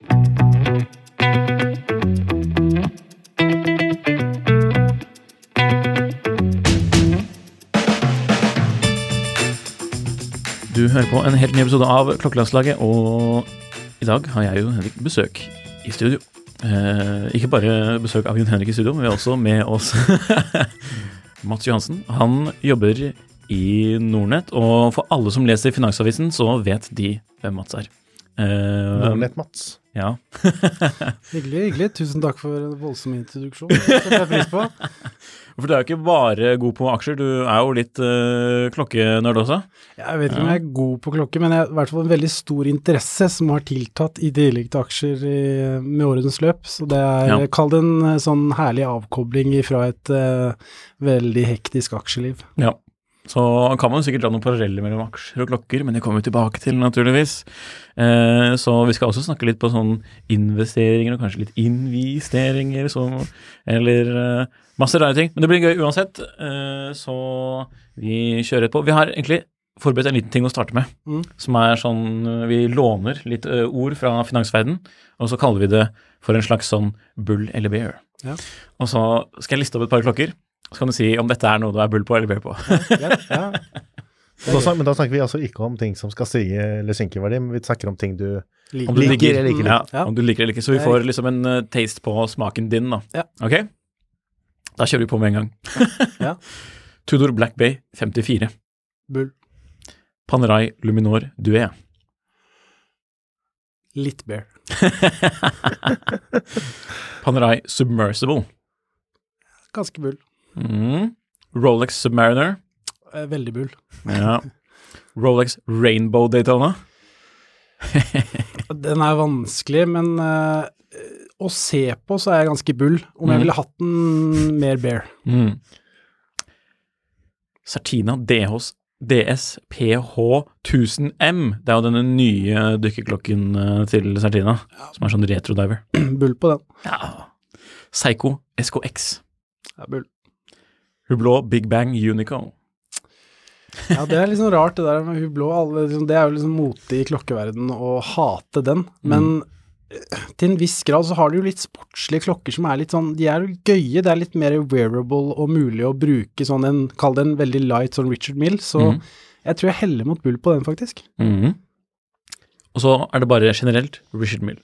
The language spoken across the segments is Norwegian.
Du hører på en helt ny episode av Klokkelandslaget, og i dag har jeg jo Henrik besøk i studio. Eh, ikke bare besøk av Jon Henrik i studio, men vi har også med oss Mats Johansen. Han jobber i Nordnett, og for alle som leser Finansavisen, så vet de hvem Mats er. Eh, Nordnett-Mats. Ja. Hyggelig, hyggelig. Tusen takk for en voldsom introduksjon. Det setter jeg pris på. For du er jo ikke bare god på aksjer, du er jo litt uh, klokkenerd også. Jeg vet ikke om jeg er god på klokke, men jeg har i hvert fall en veldig stor interesse som har tiltatt i tillegg til aksjer i, med årenes løp. Så det er, Ja. kall det en eh, sånn herlig avkobling fra et eh, veldig hektisk aksjeliv. Ja. Så kan man sikkert dra noen paralleller mellom aksjer og klokker, men det kommer vi tilbake til, naturligvis. Eh, så vi skal også snakke litt på sånn investeringer, og kanskje litt investeringer, så, eller eh, masse rare ting. Men det blir gøy uansett, eh, så vi kjører på. Vi har egentlig forberedt en liten ting å starte med, Mm. som er sånn eh, Vi låner litt eh, ord fra finansverden, og så kaller vi det for en slags sånn bull eller bear. Ja. Og så skal jeg liste opp et par klokker, så kan du si om dette er noe du er bull på eller bøy på. ja, ja. Da, men da snakker vi altså ikke om ting som skal stige eller synke i verdi, men vi snakker om ting du Om du Liker liker, eller ikke liker. Ja. om du liker eller ikke. Så vi får liksom en uh, taste på smaken din, da. Ja. Ok? Da kjører vi på med en gang. Ja. Tudor Black Bay 54. Bull. Panerai Luminor Dué. Litt bear. Panerai Submersible. Ganske bull. Mm. Rolex Submariner. Eh, Veldig bull. Ja. Rolex Rainbow Daytona. Den er vanskelig, men uh, å se på så er jeg ganske bull. Om jeg Mm. ville hatt den mer bare. Mm. Sartina DHs DSPH 1000M. Det er jo denne nye dykkerklokken til til ja. som er sånn retrodiver. bull på den. Ja. Psycho SKX. Ja, bull. Hublot Big Bang Unico. Ja, det er liksom rart det der med hun blå. Alle, liksom, det er jo liksom mote i klokkeverden å hate den. Men mm. til en viss grad så har du jo litt sportslige klokker som er litt sånn De er jo gøye. Det er litt mer wearable og mulig å bruke sånn en Kall det en veldig light sånn Richard Mill. Så mm. jeg tror jeg heller mot bull på den, faktisk. Mm. Og så er det bare generelt Richard Mill.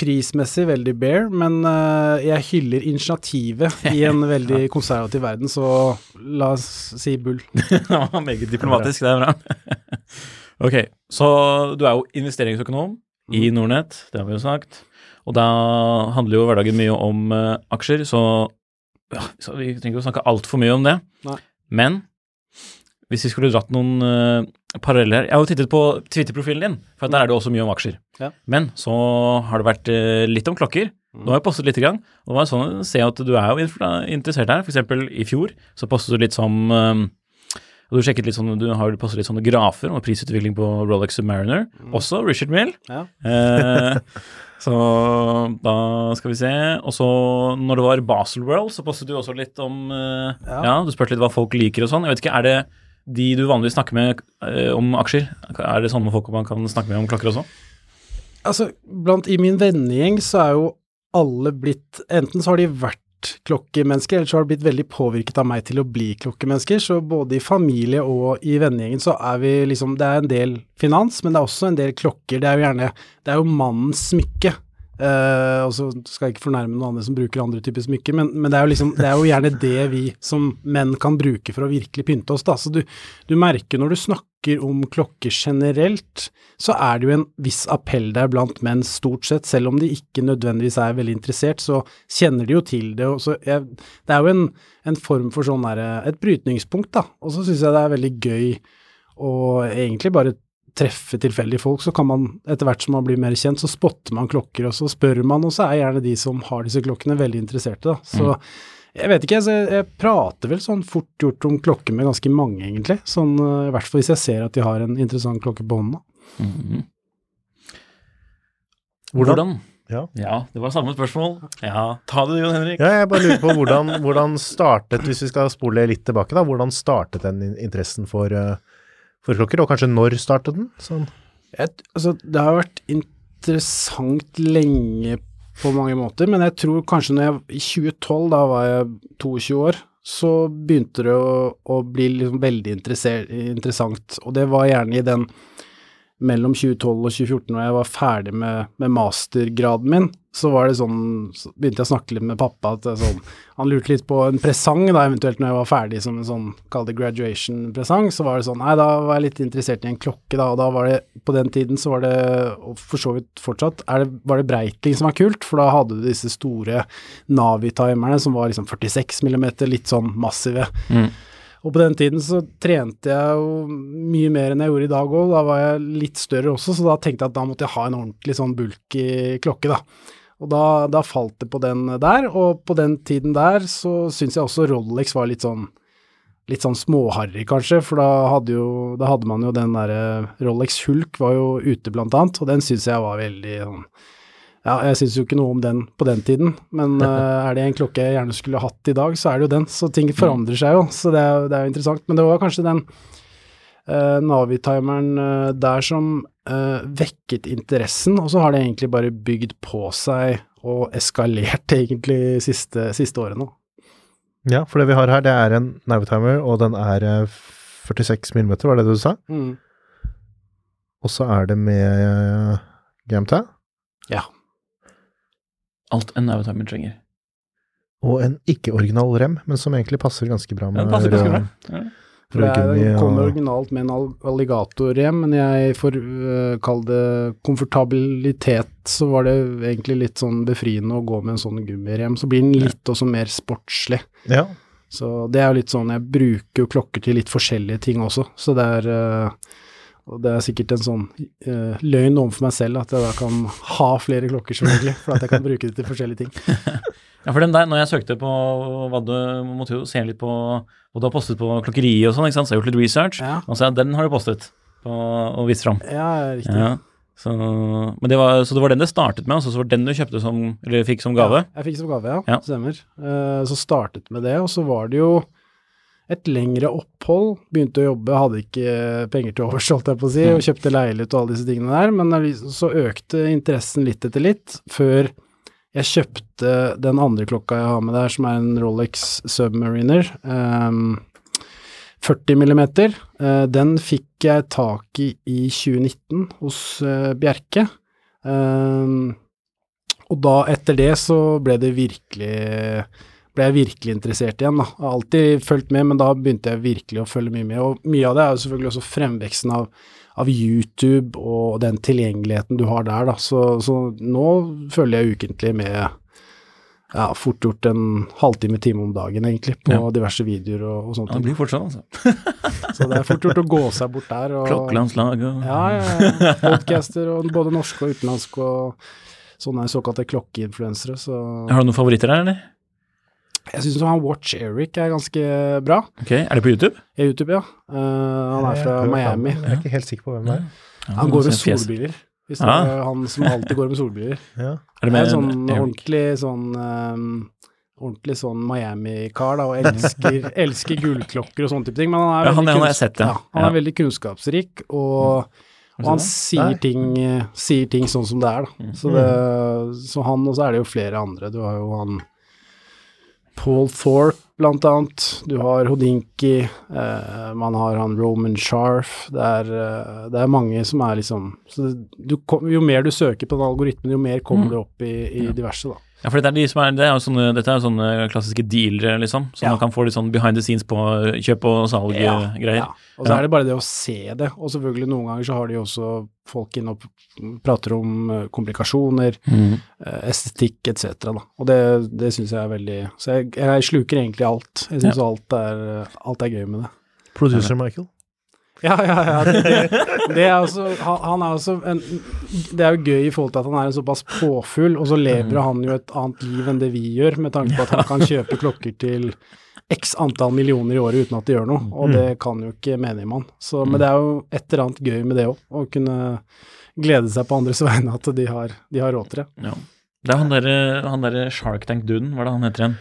Prismessig veldig bare, men uh, jeg hyller initiativet i en veldig konservativ verden, så la oss si bull. ja, meget diplomatisk, det er bra. ok, så du er jo investeringsøkonom i Nordnett, det har vi jo sagt. Og da handler jo hverdagen mye om uh, aksjer, så, ja, så vi trenger ikke å snakke altfor mye om det. Nei. Men hvis vi skulle dratt noen uh, paralleller Jeg har jo tittet på Twitter-profilen din, for der er det også mye om aksjer. Ja. Men så har det vært uh, litt om klokker. Nå har jeg postet litt. Grann, og det var sånn å se at du er jo interessert her. For eksempel i fjor så postet du litt som og du sjekket litt sånn, du har postet litt sånne grafer om prisutvikling på Rolex Submariner. Også Richard Mill. Ja. Uh, så da skal vi se. Og så når det var Basel World, så postet du også litt om uh, ja. Ja. du spurte litt hva folk liker og sånn. Jeg vet ikke, er det de du vanligvis snakker med eh, om aksjer? Er det sånne folk man kan snakke med om klokker også? Altså, blant i min vennegjeng så er jo alle blitt Enten så har de vært klokkemennesker, eller så har de blitt veldig påvirket av meg til å bli klokkemennesker. Så både i familie og i vennegjengen så er vi liksom Det er en del finans, men det er også en del klokker. Det er jo gjerne Det er jo mannens smykke. Eh, og så skal jeg ikke fornærme noen andre som bruker andre typer smykker, men, men det, er liksom, det er jo gjerne det vi som menn kan bruke for å virkelig pynte oss. Da. Så du, du merker når du snakker om klokker generelt, så er det jo en viss appell der blant menn stort sett, selv om de ikke nødvendigvis er veldig interessert, så kjenner de jo til det. Og så jeg, det er jo en, en form for sånn der, Et brytningspunkt, da. Og så syns jeg det er veldig gøy å egentlig bare treffe tilfeldige folk, så kan man etter hvert som man blir mer kjent, så spotter man klokker, og så spør man, og så er gjerne de som har disse klokkene, veldig interesserte, da. Så jeg vet ikke, jeg, jeg prater vel sånn fort gjort om klokker med ganske mange, egentlig. Sånn, eh, I hvert fall hvis jeg ser at de har en interessant klokke på hånden. Mm -hmm. Hvordan- Hvordan? Ja. det var samme spørsmål. Ja, ta det du, Jon Henrik. Ja, jeg bare lurer på hvordan, hvordan startet, hvis vi skal spole litt tilbake, da, hvordan startet den interessen for, eh, for klokker, og kanskje når startet den? Sånn. Jeg, altså, det har vært interessant lenge på mange måter, men jeg tror kanskje når jeg, i 2012, da var jeg 22 år, så begynte det å, å bli liksom veldig interessant, og det var gjerne i den mellom 2012 og 2014, når jeg var ferdig med, med mastergraden min, så var det sånn, så begynte jeg å snakke litt med pappa, at sånn, han lurte litt på en presang da, eventuelt når jeg var ferdig som en sånn, kall det graduation-presang, så var det sånn, nei, da var jeg litt interessert i en klokke da, og da var det, på den tiden så var det, og for så vidt fortsatt, det, var det Breitling som var kult, for da hadde du disse store Navi-timerne som var liksom 46 millimeter, litt sånn massive. Mm. Og på den tiden så trente jeg jo mye mer enn jeg gjorde i dag òg, da var jeg litt større også, så da tenkte jeg at da måtte jeg ha en ordentlig sånn bulky klokke, da. Og da, da falt det på den der, og på den tiden der så syns jeg også Rolex var litt sånn litt sånn småharry, kanskje, for da hadde, jo, da hadde man jo den derre Rolex Hulk var jo ute, blant annet, og den syns jeg var veldig sånn Ja, jeg syns jo ikke noe om den på den tiden, men uh, er det en klokke jeg gjerne skulle hatt i dag, så er det jo den. Så ting forandrer seg jo, så det er, det er jo interessant. Men det var kanskje den Navi-timeren eh, der som eh, vekket interessen, og så har det egentlig bare bygd på seg og eskalert egentlig siste, siste året nå. Ja, for det vi har her, det er en Navi-timer, og den er eh, 46 mm, var det det du sa? Mm. Og så er det med uh, GMT, Ja. Alt en Navi-timer trenger. og en ikke-original rem, men som egentlig passer ganske bra Ja, med passer ganske bra. Ja. For det er- rødgummi ja. originalt med en al- alligatorrem, men jeg for uh, kall det komfortabilitet, så var det egentlig litt sånn befriende å gå med en sånn gummirem. Så blir den litt også mer sportslig. Ja. Så det er jo litt sånn, jeg bruker jo klokker til litt forskjellige ting også, så det er uh, og det er sikkert en sånn uh, løgn overfor meg selv at jeg da kan ha flere klokker, selvfølgelig, for at jeg kan bruke det til forskjellige ting. Ja, for den der, når jeg søkte på hva du måtte jo se litt på hva du har postet på klokkeriet og sånn, ikke sant, så jeg har gjort litt research, Ja. og så ja, den har du postet på, og vist fram. Ja, riktig. Ja. Så, men det var, så det var den det startet med, altså, så var det den du kjøpte som, eller fikk som gave? Ja, jeg fikk som gave, ja. Ja. Stemmer. Uh, så startet med det, og så var det jo et lengre opphold. Begynte å jobbe, hadde ikke penger til overs, holdt jeg på å si, og kjøpte leilighet og alle disse tingene der, men så økte interessen litt etter litt, før jeg kjøpte den andre klokka jeg har med der, som er en Rolex Submariner. Um, 40 millimeter. Uh, den fikk jeg tak i i 2019 hos uh, Bjerke. Um, og da, etter det, så ble det virkelig ble jeg virkelig interessert igjen, da. Jeg har alltid fulgt med, men da begynte jeg virkelig å følge mye med. Og mye av det er jo selvfølgelig også fremveksten av, av YouTube og den tilgjengeligheten du har der, da. Så, så nå følger jeg ukentlig med ja, fort gjort en halvtime, time om dagen, egentlig, på Ja. diverse videoer og, og sånt. Ja, det blir fort sånn, altså. Så det er fort gjort å gå seg bort der. Og, Klokkelandslag og ja, ja, ja. Podcaster, og både norske og utenlandske, og sånne såkalte klokkeinfluensere. Så Har du noen favoritter der, eller? Jeg syns han Watch Eric er ganske bra. Ok, Er det på YouTube? Ja, YouTube, ja. Uh, han er fra Jeg Miami. Jeg er ikke helt sikker på hvem det er. Ja, Han går med solbriller. Hvis det Ja. er han som alltid går med solbriller. Ja. Er det Det er med en sånn ordentlig sånn um, Ordentlig sånn Miami-kar, da, og elsker, elsker gullklokker og sånne type ting. Men han er Ja, han- han har jeg sett, ja. ja. Han er veldig kunnskapsrik, og, og han sier ting, eh, sier ting sånn som det er, da. Mm. Så, det, så han, og så er det jo flere andre. Du har jo han Paul Thorpe, blant annet. Du har Hodinki. Eh, man har han Roman Sharf. Det er, eh, det er mange som er liksom så det, du, Jo mer du søker på den algoritmen, jo mer kommer Mm. du opp i, i diverse, da. Ja, for dette er, de som er, det er jo sånne, dette er sånne klassiske dealere, liksom. Så Ja. man kan få litt sånn behind the scenes på kjøp og salg-greier. ja. Og så er det bare det å se det. Og selvfølgelig noen ganger så har de også folk inne og prater om eh, komplikasjoner, Mm. eh, estetikk etc. da. Og det, det syns jeg er veldig Så jeg, jeg sluker egentlig alt. Jeg syns alt, er, alt er gøy med det. Producer Michael. Ja, ja, ja. Det, det, er også, han, er også en, Det er jo gøy i forhold til at han er en såpass påfugl, og så lever Mm. han jo et annet liv enn det vi gjør, med tanke på at han kan kjøpe klokker til x antall millioner i året uten at det gjør noe, Mm. og det kan jo ikke menigmann. Så, men det er jo et eller annet gøy med det òg, å kunne glede seg på andres vegne at de har, de har råd til det. Ja. Det er han derre der Shark Tank-duden, hva er det han heter igjen?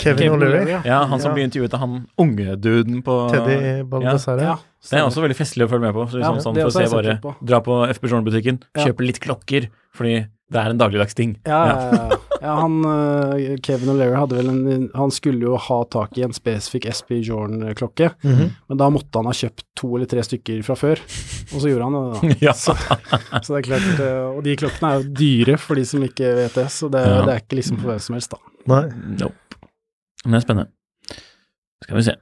Kevin O'Leary. ja. Ja, han som Ja. blir intervjuet av han unge duden på Teddy Baldassare. Ja, Det er også veldig festlig å følge med på. Så Ja, liksom, sånn, for å se bare på. Dra på FB Journal-butikken, Ja. kjøpe litt klokker, fordi det er en dagligdags ting. Ja, ja, ja. ja han, eh, Kevin O'Leary hadde vel en Han skulle jo ha tak i en spesifikk SB Jordan-klokke, Mhm. men da måtte han ha kjøpt to eller tre stykker fra før, og så gjorde han det, da. Ja. Så, så det er klart eh, Og de klokkene er jo dyre for de som ikke vet det, så det, Ja. det er ikke liksom for hvem som helst, da. Nei. Nope. Det er spennende. Skal vi se.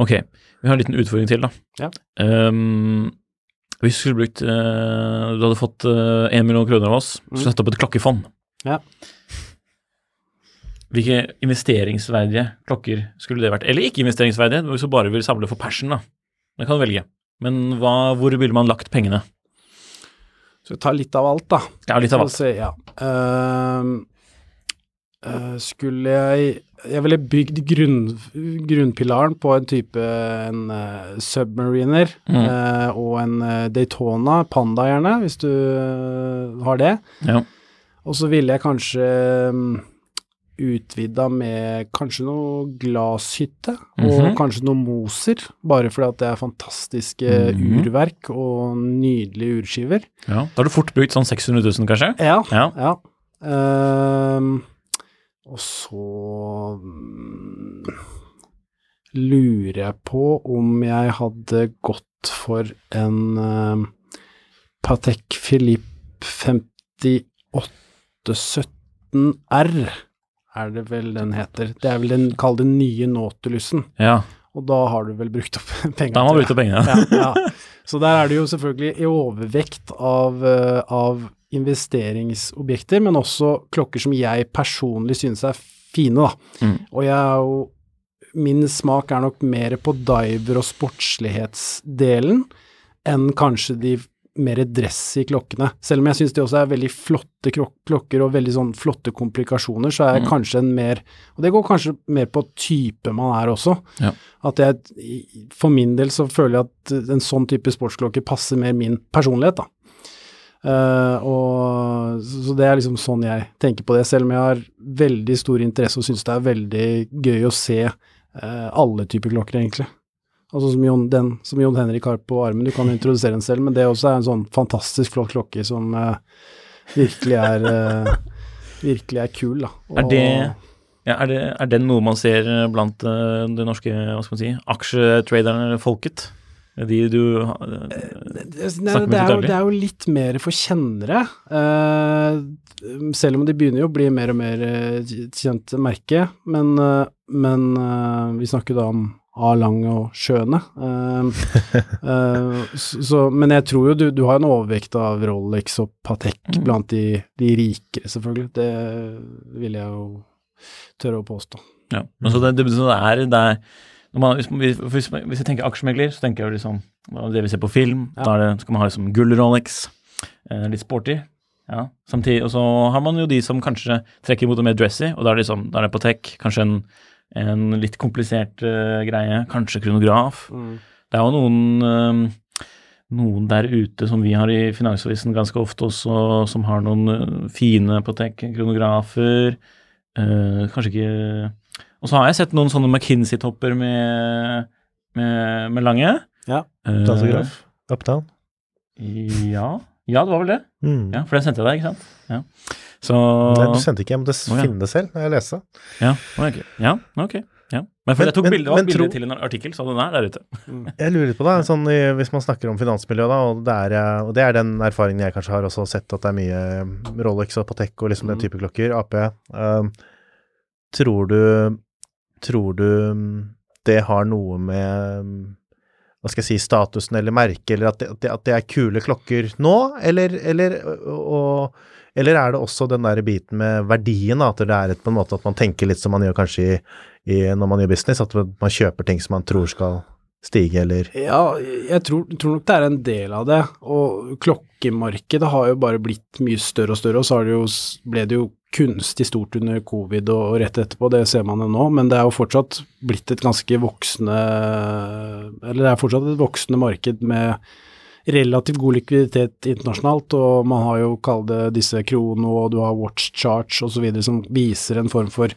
Ok, vi har en liten utfordring til, da. Ja. Um, hvis du skulle brukt uh, Du hadde fått én million kroner av oss, Mm. skulle satt opp et klokkefond. Ja. Hvilke investeringsverdige klokker skulle det vært? Eller ikke investeringsverdige, hvis du bare vil samle for passion, da. Det kan du velge. Men hva, hvor ville man lagt pengene? Skal vi ta litt av alt, da. Ja, litt av alt. se, ja. Uh, eh, skulle jeg Jeg ville bygd grunn, grunnpilaren på en type en uh, Submariner Mm. uh, og en eh, Daytona, Panda gjerne, hvis du har det. Ja. Og så ville jeg kanskje um, utvida med kanskje noe glasshytte, og Mhm. kanskje noe Moser, bare fordi at det er fantastiske Mhm. urverk og nydelige urskiver. ja. Da har du fort brukt sånn 600 000, kanskje? Ja, Ja. ja. Ehm, og så mm, lurer jeg på om jeg hadde gått for en um, Patek Philippe 5817R, er det vel den heter. Det er vel den, kall den nye Nautilusen. ja. Og da har du vel brukt opp pengene. Da har man brukt opp pengene. Ja, ja. Så der er det jo selvfølgelig i overvekt av, eh, av investeringsobjekter, men også klokker som jeg personlig synes er fine, da. Mm. Og jeg Min smak er nok mer på diver- og sportslighetsdelen enn kanskje de mer dressy klokkene. Selv om jeg synes de også er veldig flotte klokker og veldig sånn flotte komplikasjoner, så er jeg Mm. kanskje en mer Og det går kanskje mer på type man er også. Ja. At jeg For min del så føler jeg at en sånn type sportsklokke passer mer min personlighet, da. Eh, og så det er liksom sånn jeg tenker på det, selv om jeg har veldig stor interesse og syns det er veldig gøy å se uh, alle typer klokker, egentlig. Altså som Jon, den som Jon Henrik har på armen, du kan introdusere den selv, men det også er en sånn fantastisk flott klokke som uh, virkelig er virkelig er kul, da. Er det Ja, er, det, er den noe man ser blant det norske hva skal man si, aksjetraderne folket? De du det, det, Snakker med til daglig? det er jo litt mer for kjennere. eh, selv om de begynner jo å bli mer og mer eh, kjent merke. Men, eh, men eh, vi snakker da om A-Lang og Sjøene. eh, eh, men jeg tror jo du, du har en overvekt av Rolex og Patek Mm. blant de, de rikere, selvfølgelig. Det vil jeg jo tørre å påstå. Ja. Men så det, det, det er, det er man, hvis, hvis, hvis jeg tenker aksjemegler, så tenker jeg liksom det vi ser på film. Ja. Da det, skal man ha liksom gull-Rolex, eh, litt sporty. Ja. Samtidig, og så har man jo de som kanskje trekker mot det mer dressy, og da er liksom, da er det på tech, kanskje en, en litt komplisert uh, greie, kanskje kronograf. Det er jo noen, eh, noen der ute som vi har i Finansavisen ganske ofte også, som har noen eh, fine tech kronografer. Eh, kanskje ikke Og så har jeg sett noen sånne McKinsey-topper med, med, med lange. Ja. Eh, Uh, Uptown. ja. ja, det var vel det. Mm. Ja, For det sendte jeg deg, ikke sant? Ja. Så Nei, du sendte ikke, jeg måtte ja. finne det selv når jeg leste. Ja, ok. Ja, okay. Ja. Men Men- jeg tok men- tro- til en artikkel, så den er der ute. Jeg lurer litt på det, sånn, hvis man snakker om finansmiljøet, da, og det, er, eh, og det er den erfaringen jeg kanskje har også sett, at det er mye eh, Rolex og Patek og liksom den Mm. type klokker, AP. Um, tror du Tror du mm, det har noe med mm, hva skal jeg si, statusen eller merket, eller at det, at det, er kule klokker nå, eller, eller, og, eller er det også den der biten med verdien, at det er et, på en måte at man tenker litt som man gjør kanskje i, i, når man gjør business, at man kjøper ting som man tror skal stige, eller Ja, jeg tror, tror nok det er en del av det. Og klokkemarkedet har jo bare blitt mye større og større, og så det jo, ble det jo kunstig stort under covid og, rett etterpå, det ser man jo nå, men det er jo fortsatt blitt et ganske voksende Eller det er fortsatt et voksende marked med relativt god likviditet internasjonalt, og man har jo kalt det disse krono, og du har watch charge osv. som viser en form for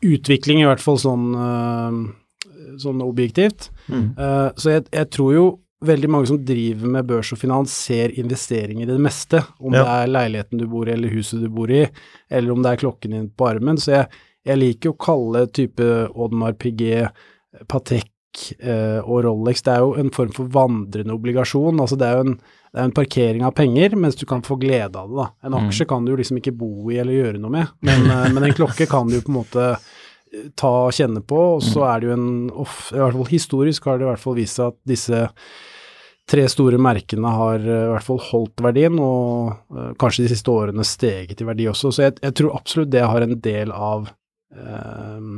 utvikling, i hvert fall sånn, øh, sånn objektivt. Mm. så jeg, jeg tror jo veldig mange som driver med børs og finans, ser investeringer i det meste. Om Ja. det er leiligheten du bor i, eller huset du bor i, eller om det er klokken din på armen. Så jeg, jeg liker å kalle type Audemars Piguet, Patek eh, og Rolex Det er jo en form for vandrende obligasjon. Altså det er jo en, det er en parkering av penger, mens du kan få glede av det. da. En aksje kan du liksom ikke bo i eller gjøre noe med, men, eh, men en klokke kan du på en måte ta og kjenne på, og så er det jo en off, I hvert fall historisk har det i hvert fall vist seg at disse tre store merkene har eh, i hvert fall holdt verdien, og eh, kanskje de siste årene steget i verdi også. Så jeg, jeg tror absolutt det har en del av eh,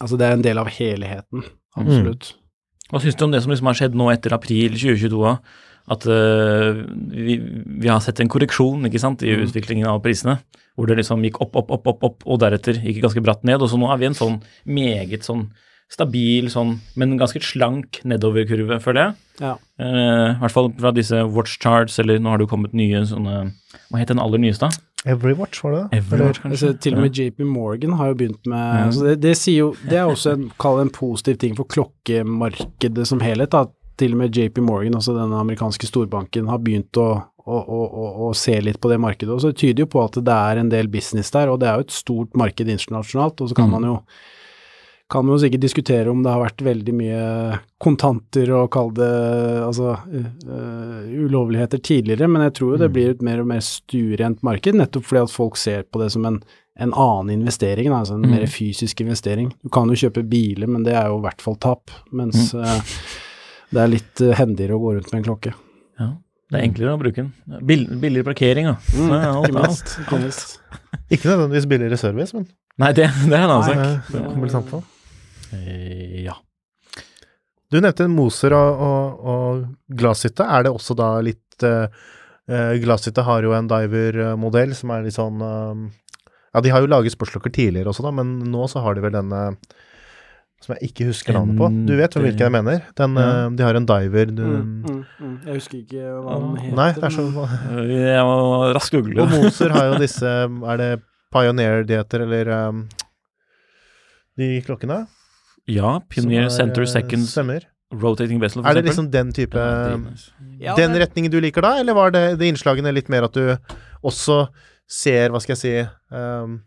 Altså det er en del av helheten, absolutt. Hva syns du om det som liksom har skjedd nå etter april 2022? da? At uh, vi, vi har sett en korreksjon ikke sant, i utviklingen av prisene. Hvor det liksom gikk opp, opp, opp, opp, opp, og deretter gikk ganske bratt ned. Og så nå er vi en sånn meget sånn stabil, sånn, men ganske slank nedoverkurve, føler jeg. Ja. Eh, I hvert fall fra disse watch charts, eller nå har det jo kommet nye sånne Hva het den aller nyeste? da? Everywatch, var det det? Everwatch, Altså, til og med JP Morgan har jo begynt med så det, det sier jo Det er også en, en positiv ting for klokkemarkedet som helhet. da. Til og med JP Morgan, altså denne amerikanske storbanken, har begynt å, å, å, å se litt på det markedet. og så Det tyder jo på at det er en del business der, og det er jo et stort marked internasjonalt. Og så kan man jo kan man jo sikkert diskutere om det har vært veldig mye kontanter og kall det altså uh, ulovligheter tidligere, men jeg tror jo det blir et mer og mer stuerent marked, nettopp fordi at folk ser på det som en, en annen investering, altså en mer fysisk investering. Du kan jo kjøpe biler, men det er jo i hvert fall tap, mens uh, det er litt uh, hendigere å gå rundt med en klokke. Ja, det er enklere å bruke den. Bill, billigere parkering, da. Mm, Ja, alt, ikke alt. Ikke nødvendigvis billigere service, men Nei, det, det er en annen sak. eh, det kommer litt an på. Eh, Ja. Du nevnte Moser og, og, og Glasshytte. Er det også da litt uh, Glasshytte har jo en diver-modell som er litt sånn uh, Ja, de har jo laget sportslokker tidligere også, da, men nå så har de vel denne som jeg ikke husker navnet på. Du vet hvilken jeg mener? Den, Ja. eh, de har en diver du, Mm, mm, mm. Jeg husker ikke hva den heter. Nei, det er så Jeg må raskt google. Og Moser har jo disse Er det Pioneer-dieter eller um, de klokkene? Ja, Pioneer er, Center eh, Seconds Stemmer. Rotating Vessel, for Er det eksempel. liksom den type Ja. Den retningen du liker da, eller var det, det innslagene litt mer at du også ser, hva skal jeg si um,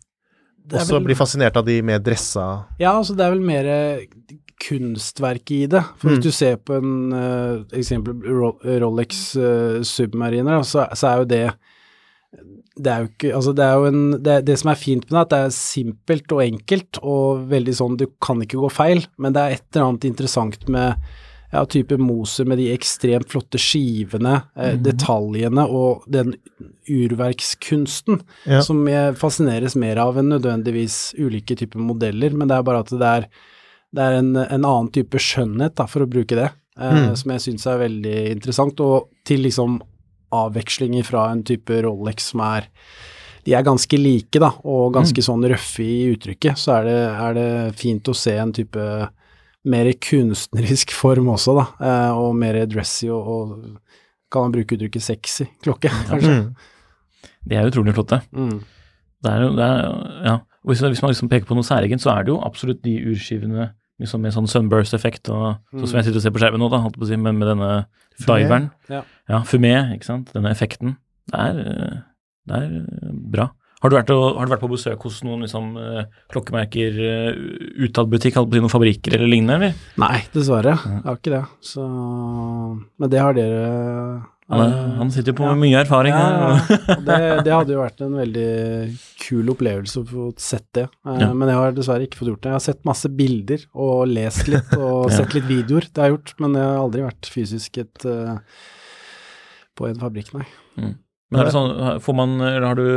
Også vel- blir fascinert av de mer dressa Ja, altså det er vel mer kunstverket kunstverk i det. For Mm. hvis du ser på en uh, eksempel Rolex uh, Submariner, så, så er jo det det er jo ikke Altså, det er jo en det, det som er fint med det, at det er simpelt og enkelt, og veldig sånn Du kan ikke gå feil, men det er et eller annet interessant med ja, type Moser med de ekstremt flotte skivene, eh, detaljene og den urverkskunsten Ja. som jeg fascineres mer av enn nødvendigvis ulike typer modeller, men det er bare at det er, det er en, en annen type skjønnhet, da, for å bruke det, eh, som jeg syns er veldig interessant, og til liksom avvekslinger fra en type Rolex som er de er ganske like, da, og ganske sånn røffe i uttrykket, så er det, er det fint å se en type mer kunstnerisk form også, da, eh, og mer dressy og, og kan man bruke uttrykket sexy klokke, kanskje. Mm. De er utrolig flotte. Mm. Det er jo, det er, ja. Og hvis, hvis man liksom peker på noe særegent, så er det jo absolutt de urskivene liksom med sånn sunburst-effekt, og sånn som jeg sitter og ser på skjermen nå, da, holdt på å si, men med denne diveren. Ja. Ja, fumé, ikke sant. Denne effekten. Det er, eh, det er eh, bra. Har du, vært, har du vært på besøk hos noen liksom, eh, klokkemerker, uh, utad-butikk, noen fabrikker eller lignende, eller? Nei, dessverre. Jeg har ikke det. Så Men det har dere Han, er, han sitter jo på Ja. mye erfaring Ja, ja, ja. Det, det hadde jo vært en veldig kul opplevelse å få sett det. Eh, Ja. Men jeg har dessverre ikke fått gjort det. Jeg har sett masse bilder og lest litt og sett litt videoer. Det har jeg gjort, men jeg har aldri vært fysisk et, eh, på en fabrikk, nei. Men er det sånn, får man, eller har du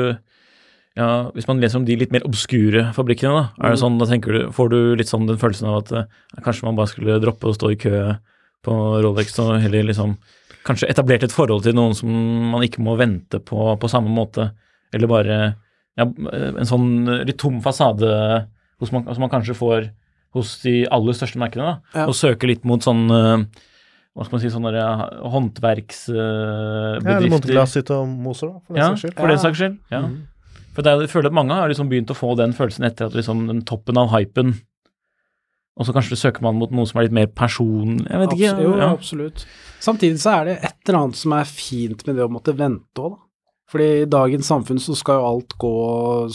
ja, Hvis man leser om de litt mer obskure fabrikkene, da, er det Mm. sånn, da tenker du, får du litt sånn den følelsen av at eh, kanskje man bare skulle droppe å stå i kø på Rolex og heller liksom kanskje etablert et forhold til noen som man ikke må vente på på samme måte, eller bare ja, en sånn litt tom fasade hos man, som man kanskje får hos de aller største merkene, da, Ja. og søke litt mot sånn eh, hva skal man si, sånne der Ja, eller håndverksbedrifter. Monteglassit og Moser, da, for den Ja, saks skyld. for den saks skyld. Ja. For det er, jeg føler at mange har liksom begynt å få den følelsen etter at liksom den toppen av hypen Og så kanskje søker man mot noe som er litt mer person... Jeg vet ikke. Abs- jo, ja. absolutt. Samtidig så er det et eller annet som er fint med det å måtte vente òg, da. Fordi i dagens samfunn så skal jo alt gå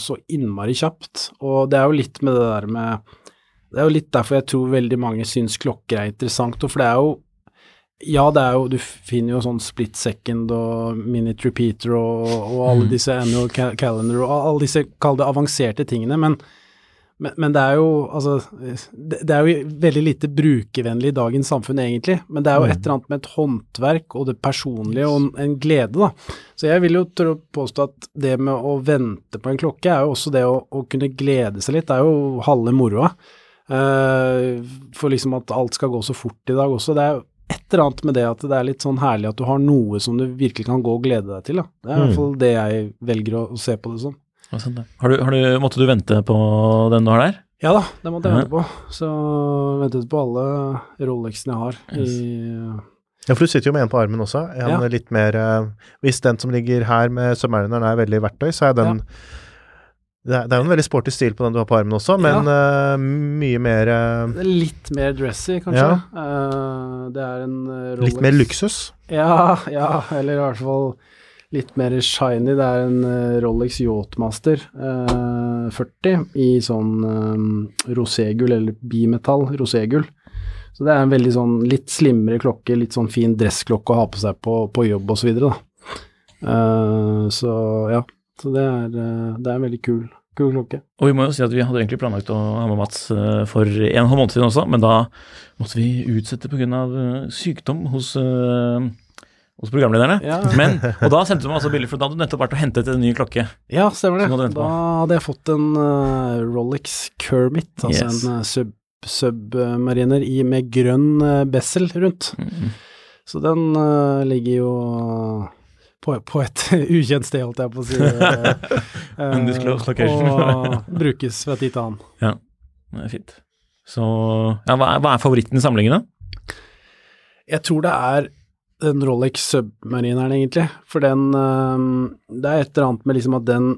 så innmari kjapt, og det er jo litt med det der med Det er jo litt derfor jeg tror veldig mange syns klokker er interessant, og for det er jo ja, det er jo, du finner jo sånn split second og minute repeater og, og alle Mm. disse annual calendar og alle disse, kall det avanserte tingene, men, men, men det er jo altså det, det er jo veldig lite brukervennlig i dagens samfunn, egentlig. Men det er jo et eller annet med et håndverk og det personlige og en, glede, da. Så jeg vil jo påstå at det med å vente på en klokke, er jo også det å, å kunne glede seg litt. Det er jo halve moroa. Uh, for liksom at alt skal gå så fort i dag også. Det er jo et eller annet med det at det er litt sånn herlig at du har noe som du virkelig kan gå og glede deg til. Da. Det er i Mm. hvert fall det jeg velger å, å se på det som. Sånn. Har du, har du, måtte du vente på den du har der? Ja da, det måtte jeg vente på. Så ventet på alle Rolexene jeg har. Yes. I, Ja, for du sitter jo med en på armen også. En Ja. litt mer eh, Hvis den som ligger her med Submarineren er veldig verktøy, så er den det, er, det er jo en veldig sporty stil på den du har på armen også, men eh, mye mer uh, litt mer dressy, kanskje. Ja. Uh, det er en Rolex Litt mer luksus. Ja, ja, eller i hvert fall litt mer shiny. Det er en Rolex Yachtmaster uh, 40 i sånn uh, roségull, eller bimetall roségull. Så det er en veldig sånn litt slimmere klokke, litt sånn fin dressklokke å ha på seg på, på jobb og så videre, da. Så ja, så det er, eh, det er en veldig kul, kul klokke. Og vi må jo si at vi hadde egentlig planlagt å ha med Mats eh, for en og halv måned siden også, men da måtte vi utsette pga. Uh, sykdom hos, eh, hos programlederne. Ja. Men, og da sendte du meg altså bilder, for da hadde du nettopp vært og hentet en ny klokke. Ja, stemmer det. Da hadde jeg fått en uh, Rolex Kermit, altså Yes. en sub, submariner i, med grønn uh, bessel rundt. Mm. Så den uh, ligger jo på, på et ukjent sted, holdt jeg på å si. eh, Undisclosed location. og brukes fra tid til annen. Det er fint. Så ja, hva er, hva er favoritten i samlingen, da? Jeg tror det er den Rolex Submarineren, egentlig. For den eh, Det er et eller annet med liksom at den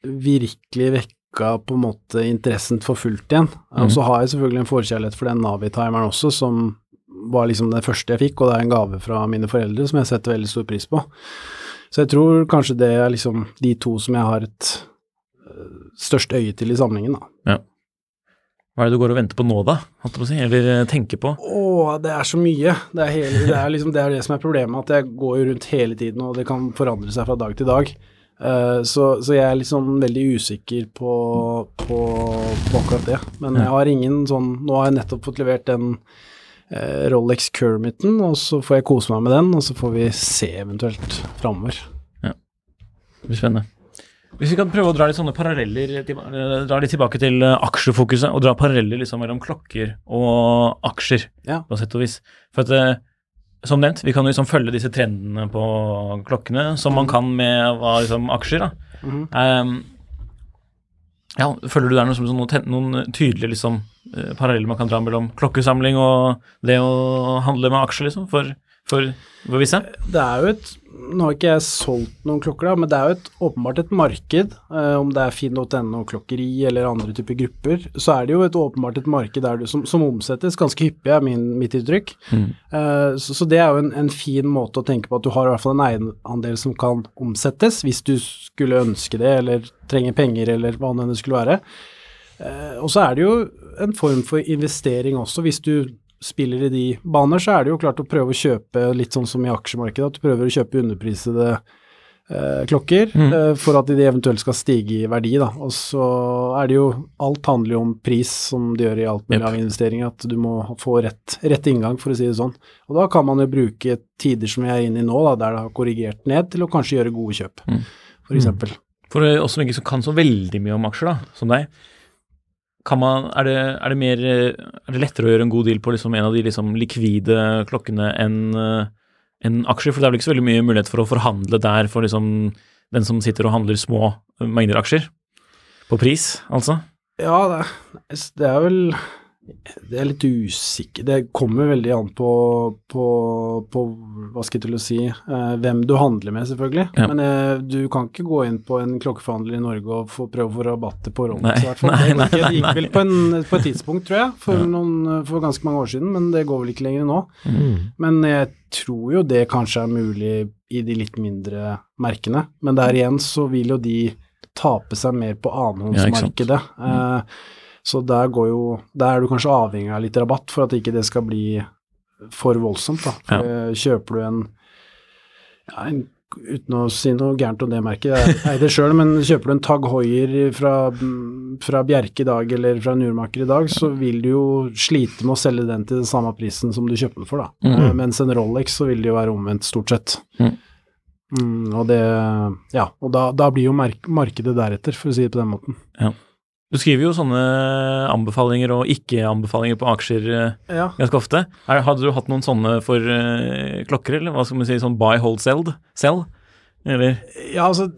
virkelig vekka på en måte interessen for fullt igjen. Mm. Og så har jeg selvfølgelig en forkjærlighet for den Navi-timeren også, som var liksom det første jeg fikk, og det er en gave fra mine foreldre som jeg setter veldig stor pris på. Så jeg tror kanskje det er liksom de to som jeg har et øh, størst øye til i samlingen, da. Hva er det du går og venter på nå, da? Si, eller eh, tenker på? Å, det er så mye. Det er, hele, det er liksom det, er det som er problemet, at jeg går rundt hele tiden, og det kan forandre seg fra dag til dag. Uh, så, så jeg er liksom veldig usikker på, på, på akkurat det. Men jeg har ingen sånn Nå har jeg nettopp fått levert den eh, Rolex Kermiten, og så får jeg kose meg med den, og så får vi se eventuelt framover. Det blir spennende. Hvis vi kan prøve å dra litt sånne paralleller, eh, dra litt tilbake til eh, aksjefokuset, og dra paralleller liksom mellom klokker og aksjer, Ja. på sett og vis. For at, eh, som nevnt, vi kan liksom følge disse trendene på klokkene, som man kan med hva, liksom, aksjer. da. Mhm. Ehm, ja, Føler du det er noen, noen, noen tydelige liksom, eh, paralleller man kan dra mellom klokkesamling og det å handle med aksjer, liksom, for, for, for visse? Det er jo et Nå har ikke jeg solgt noen klokker, da, men det er jo et, åpenbart et marked. Eh, om det er finn.no, klokkeri eller andre typer grupper, så er det jo et åpenbart et marked der du, som, som omsettes ganske hyppig, er min, mitt inntrykk. Mm. Eh, så, så det er jo en, en fin måte å tenke på at du har i hvert fall en eierandel som kan omsettes, hvis du skulle ønske det, eller trenger penger, eller hva det skulle være. Eh, og så er det jo en form for investering også, hvis du spiller i de baner, så er det jo klart å prøve å kjøpe litt sånn som i aksjemarkedet, at du prøver å kjøpe underprisede eh, klokker Mm. eh, for at de eventuelt skal stige i verdi, da. Og så er det jo Alt handler jo om pris, som det gjør i alt mulig Yep. av investeringer, at du må få rett, rett inngang, for å si det sånn. Og da kan man jo bruke tider som vi er inne i nå, da, der det har korrigert ned, til å kanskje gjøre gode kjøp, Mm. for eksempel. For oss som ikke kan så veldig mye om aksjer, da, som deg, man, er, det, er, det mer, er det lettere å gjøre en god deal på liksom en av de liksom likvide klokkene enn en aksjer? For det er vel ikke så veldig mye mulighet for å forhandle der for liksom den som sitter og handler små mengder aksjer? På pris, altså? Ja, det, det er vel det er litt usikker Det kommer veldig an på, på, på hva skal jeg til å si, eh, hvem du handler med, selvfølgelig. Ja. Men eh, du kan ikke gå inn på en klokkeforhandler i Norge og få prøve å få rabatter på Rolex, i hvert fall. Det, det gikk vel på, en, på, et tidspunkt, tror jeg, for, ja. noen, for, ganske mange år siden, men det går vel ikke lenger nå. Mm. Men jeg tror jo det kanskje er mulig i de litt mindre merkene. Men der igjen så vil jo de tape seg mer på annenhåndsmarkedet. Ja. Så der går jo Der er du kanskje avhengig av litt rabatt for at ikke det skal bli for voldsomt. For ja. Kjøper du en, ja, en uten å si noe gærent om det merket, jeg eier det sjøl, men kjøper du en Tag Hoier fra, fra Bjerke i dag eller fra Nurmaker i dag, så vil du jo slite med å selge den til den samme prisen som du kjøper den for, da. Mm. Mens en Rolex så vil det jo være omvendt, stort sett. Mm. Mm, og det Ja, og da, da blir jo mark markedet deretter, for å si det på den måten. Ja. Du skriver jo sånne anbefalinger og ikke-anbefalinger på aksjer eh, ja. ganske ofte. Hadde du hatt noen sånne for uh, klokker, eller hva skal man si, sånn buy, hold, sell? sell? Eller? Ja, altså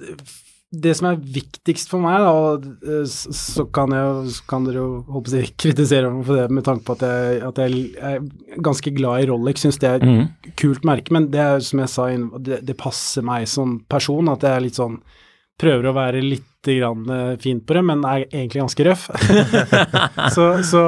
det som er viktigst for meg, da, og eh, så kan, jeg, kan dere jo å si, kritisere meg for det med tanke på at jeg, at jeg er ganske glad i Rolex, syns det er et mm. kult merke, men det er som jeg sa, det, det passer meg som person at jeg er litt sånn Prøver å være litt grann eh, fint på det, men er egentlig ganske røff. så, så,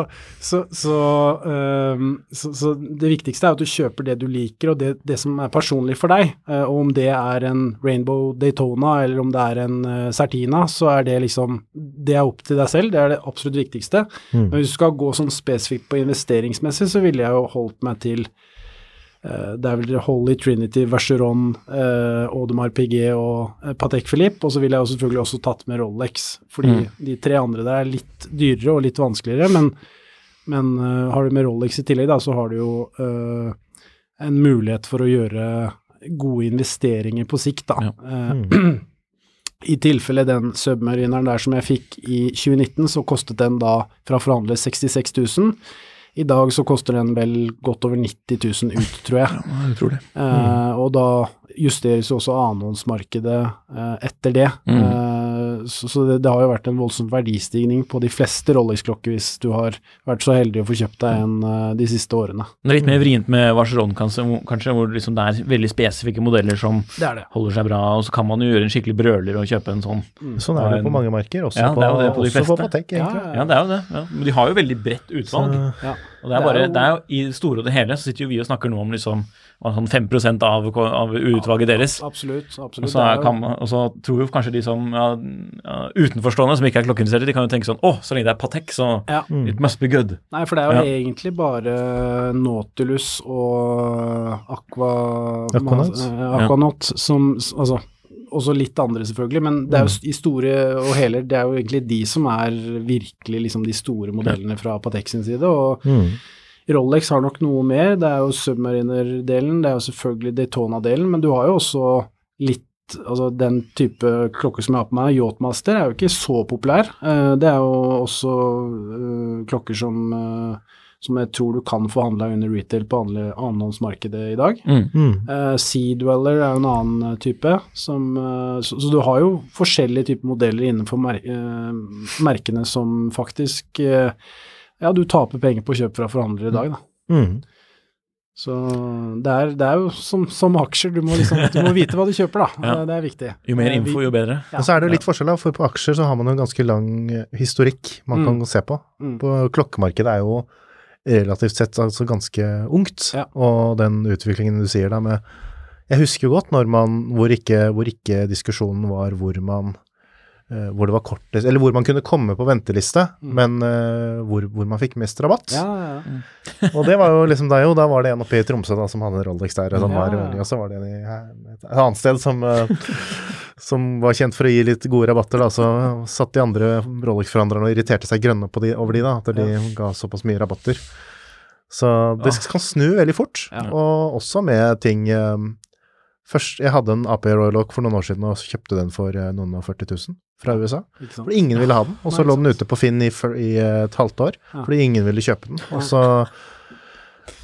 så, um, så, det viktigste er at du kjøper det du liker, og det, det som er personlig for deg. Uh, og om det er en Rainbow Daytona eller om det er en uh, Certina, så er det liksom Det er opp til deg selv, det er det absolutt viktigste. Mm. Men hvis du skal gå sånn spesifikt på investeringsmessig, så ville jeg jo holdt meg til Eh, det er vel Holy Trinity, Vacheron, eh, Audemars Piguet og eh, Patek Philippe. Og så ville jeg selvfølgelig også tatt med Rolex, fordi mm. de tre andre der er litt dyrere og litt vanskeligere. Men, men uh, har du med Rolex i tillegg, da, så har du jo uh, en mulighet for å gjøre gode investeringer på sikt, da. Ja. Mm. I tilfelle den submarineren der som jeg fikk i 2019, så kostet den da fra forhandler 66 000. I dag så koster den vel godt over 90 000 ut, tror jeg. Ja, jeg tror det. Mm. Eh, og da justeres jo også annenhåndsmarkedet eh, etter det. Mm. Eh, så, så det, det, har jo vært en voldsom verdistigning på de fleste Rolex-klokker hvis du har vært så heldig å få kjøpt deg en uh, de siste årene. Det er litt mer vrient med Vacheron kanskje, kanskje hvor liksom det er veldig spesifikke modeller som det det. holder seg bra, og så kan man jo gjøre en skikkelig brøler og kjøpe en sånn. Mm. Sånn er det på mange marker, også, ja, på, på, også på Patek, egentlig. Ja, ja, det er jo det. Ja. Men de har jo veldig bredt utvalg. Så, ja. Og det er bare, det er jo, I det store og det hele så sitter jo vi og snakker nå om liksom sånn 5% av, av utvalget deres. Absolutt. absolutt. Og så, kan, og så, tror jo kanskje de som ja, utenforstående, som ikke er klokkeinteresserte, de kan jo tenke sånn Å, så lenge det er Patek, så ja. it must be good. Nei, for det er jo ja. egentlig bare Nautilus og Aqua, Aquanaut, Aquanaut som Altså også litt andre, selvfølgelig, men det er jo mm. i store og hele Det er jo egentlig de som er virkelig liksom de store modellene fra Patek sin side. og mm. Rolex har nok noe mer. Det er jo Submariner-delen, det er jo selvfølgelig Daytona-delen, men du har jo også litt Altså den type klokker som jeg har på meg, Yachtmaster, er jo ikke så populær. Uh, det er jo også uh, klokker som uh, som jeg tror du kan få handla under retail på annenhåndsmarkedet i dag. Mm. Mm. Uh, sea Dweller er jo en annen uh, type. Som, uh, så, så, du har jo forskjellige typer modeller innenfor mer merkene som faktisk Ja, du taper penger på kjøp fra forhandlere i dag, da. Mm. Så det er, det er, jo som, som aksjer, du må, liksom, du må vite hva du kjøper, da. Ja. Det, er viktig. Jo mer info, jo bedre. Ja. Og så er det jo litt forskjell, da, for på aksjer så har man jo en ganske lang historikk man mm. kan se på. Mm. På klokkemarkedet er jo relativt sett altså ganske ungt. Ja. Og den utviklingen du sier da med Jeg husker jo godt når man, hvor ikke, hvor ikke diskusjonen var hvor man hvor det var kortest, eller hvor man kunne komme på venteliste, mm. men uh, hvor, hvor, man fikk mest rabatt. Ja, ja, mm. og det var jo liksom deg jo, da var det en oppe i Tromsø da, som hadde en Rolex der, og, var, og så var det en i et annet sted som uh, som var kjent for å gi litt gode rabatter, da, så satt de andre Rolex-forhandlerne og irriterte seg grønne på de, over de, da, at de ja. ga såpass mye rabatter. Så det kan snu veldig fort, ja. og også med ting um, Først, jeg hadde en AP Royal Oak for noen år siden og kjøpte den for eh, noen og 40 000 fra USA. For? Fordi ingen ville ha den. Og så lå den ute på Finn i, i eh, et halvt år Ja. fordi ingen ville kjøpe den. Og så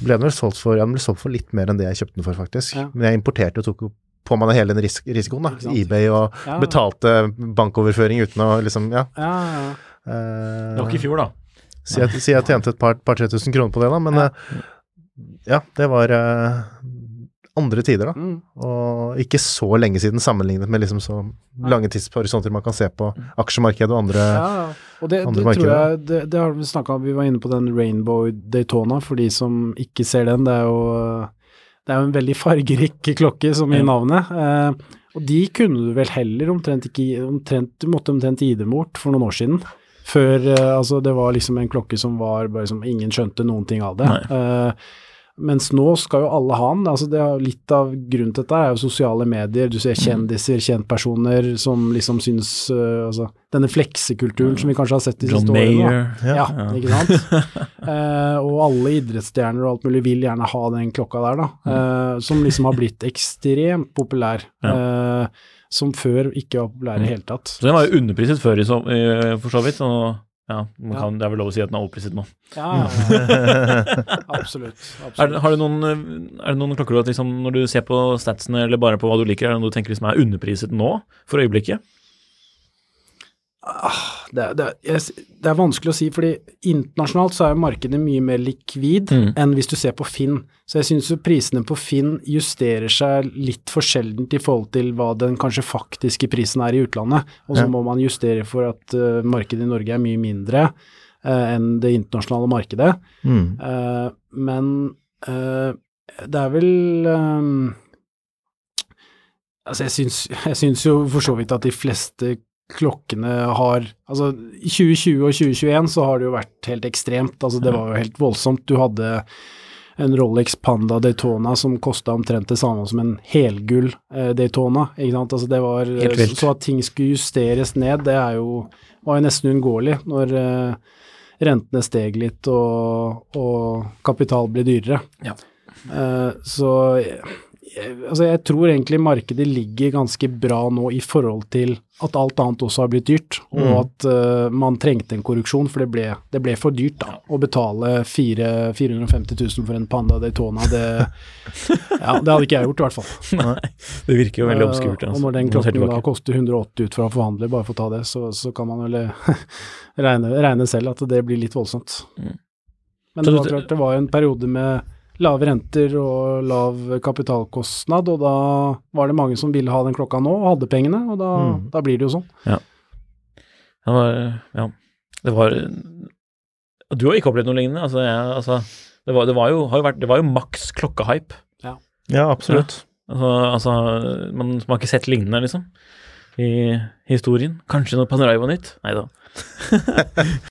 ble den vel solgt for Ja, den ble solgt for litt mer enn det jeg kjøpte den for, faktisk. Ja. Men jeg importerte og tok på meg hele den ris risikoen, da. eBay og Ja. betalte bankoverføring uten å liksom Ja. Ja, ja, ja. eh, Det var ikke i fjor, da. Si jeg, si jeg tjente et par, par tusen kroner på det, da, men Ja. eh, ja, det var eh, andre tider, da. Mm. Og ikke så lenge siden sammenlignet med liksom så lange tidshorisonter man kan se på aksjemarkedet og andre Ja, ja. Og det, andre det tror jeg Det, det har vi snakka om, vi var inne på den Rainbow Daytona, for de som ikke ser den. Det er jo det er jo en veldig fargerik klokke, som i navnet. Eh, og de kunne du vel heller omtrent ikke omtrent, Du måtte omtrent gi dem bort for noen år siden. Før eh, Altså, det var liksom en klokke som var bare som Ingen skjønte noen ting av det. Eh, mens nå skal jo alle ha den. altså det er Litt av grunnen til dette er jo sosiale medier. Du ser kjendiser, kjentpersoner som liksom syns uh, altså, Denne fleksekulturen som vi kanskje har sett de John siste årene. da. Mayer. Ja, ikke sant. uh, og alle idrettsstjerner og alt mulig vil gjerne ha den klokka der, da. Uh, som liksom har blitt ekstremt populær. Eh, som før ikke var populær i det hele tatt. Så den var jo underpriset før, for så vidt. Og ja, kan, det er vel lov å si at den er overpriset nå. Ja, ja. absolutt. Er, det- har du noen, eh, er det noen klokker du at liksom, når du ser på statsene eller bare på hva du liker, er det noe du tenker liksom er underpriset nå, for øyeblikket? Det, det, det er vanskelig å si, fordi internasjonalt så er markedet mye mer likvid Mm. enn hvis du ser på Finn. Så jeg syns jo prisene på Finn justerer seg litt for sjeldent i forhold til hva den kanskje faktiske prisen er i utlandet. Og så Ja. må man justere for at uh, markedet i Norge er mye mindre uh, enn det internasjonale markedet. mm. Uh, men det er vel eh, Altså, jeg syns, jeg syns jo for så vidt at de fleste klokkene har Altså, i 2020 og 2021 så har det jo vært helt ekstremt. Altså, det var jo helt voldsomt. Du hadde en Rolex Panda Daytona som kosta omtrent det samme som en helgull eh, Daytona. Ikke sant? Altså, det var så. Så at ting skulle justeres ned, det er jo, var jo nesten uunngåelig når eh, rentene steg litt og, og kapital ble dyrere. Ja. Eh, så altså jeg tror egentlig markedet ligger ganske bra nå i forhold til at alt annet også har blitt dyrt, og Mm. at uh, man trengte en korreksjon, for det ble, det ble for dyrt da, å betale 4, 450 000 for en Panda Daytona. Det, ja, det hadde ikke jeg gjort i hvert fall. Det virker jo veldig obskurt. Altså. Uh, og når den klokken da koster 180 ut fra forhandler, bare for å ta det, så, så kan man vel eh, regne, regne selv at det blir litt voldsomt. Mm. Men det var klart, det var jo en periode med lave renter og lav kapitalkostnad, og da var det mange som ville ha den klokka nå, og hadde pengene, og da, Mm. da blir det jo sånn. Det var, ja, det var Du har ikke opplevd noe lignende? Altså, jeg, altså det, var, det var jo, har jo vært, det var jo maks klokkehype. Ja, absolutt. Altså, altså man, man har ikke sett lignende, liksom, i historien. Kanskje når Panerai var nytt? Nei da.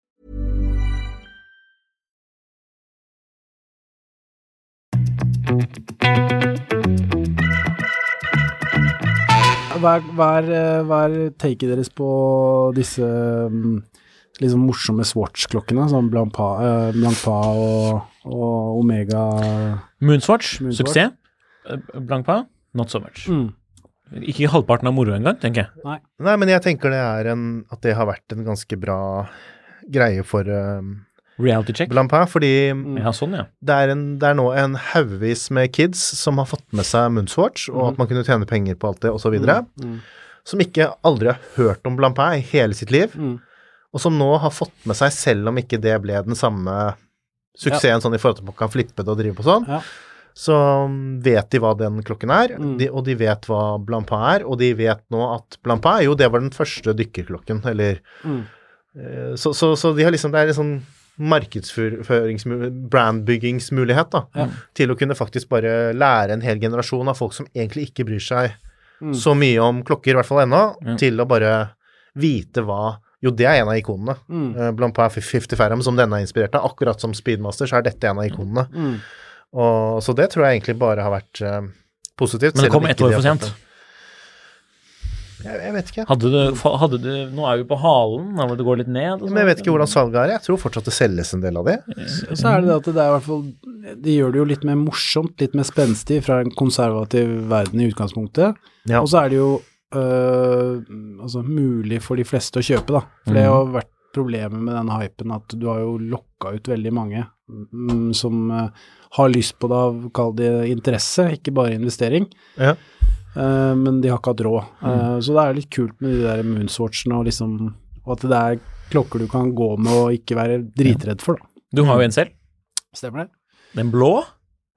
Hva er, hva er, eh, hva er taket deres på disse mm, liksom morsomme Swatch-klokkene, som Blancpa, eh, Blancpa og, og Omega Moonswatch, Moonswatch. suksess. Eh, Blancpa, not so much. mm. Ikke halvparten av moro engang, tenker jeg. Nei, men jeg tenker det er en At det har vært en ganske bra greie for uh, Reality check. Blampin, fordi Ja, sånn, ja. det er, en, det er nå en haugvis med kids som har fått med seg Moonswatch, og at man kunne tjene penger på alt det, osv., Mm. som ikke aldri har hørt om Blampin i hele sitt liv, Mm. og som nå har fått med seg, selv om ikke det ble den samme suksessen sånn i forhold til at man kan flippe det og drive på sånn. Ja. Så mm, vet de hva den klokken er, Mm. de, og de vet hva Blancpain er, og de vet nå at Blancpain jo, det var den første dykkerklokken, eller Mm. eh, så, så, så de har liksom, det er en sånn markedsførings... brandbyggingsmulighet, da, Ja. til å kunne faktisk bare lære en hel generasjon av folk som egentlig ikke bryr seg Mm. så mye om klokker, i hvert fall ennå, Ja. til å bare vite hva Jo, det er en av ikonene. Mm. blant Blancpain 50 Ferrum, som denne er inspirert av, akkurat som Speedmaster, så er dette en av ikonene. Mm. Og, så det tror jeg egentlig bare har vært uh, positivt. Men det kom ett år for sent. Jeg, jeg vet ikke. Hadde du, hadde du, nå er vi på halen, da må det gå litt ned. Men jeg vet sånn. ikke hvordan salget er. Jeg tror fortsatt det selges en del av det. Og så er det det at det er i hvert fall De gjør det jo litt mer morsomt, litt mer spenstig fra en konservativ verden i utgangspunktet. Ja. Og så er det jo øh, altså mulig for de fleste å kjøpe, da. For det har vært problemet med den hypen at du har jo lokka ut veldig mange mm, som øh, har lyst på det av, kall det interesse, ikke bare investering. Ja. Eh, men de har ikke hatt råd. Eh, så det er litt kult med de der moonswatchene og liksom Og at det er klokker du kan gå med og ikke være dritredd for, da. Du har jo en selv. Stemmer det? Den blå?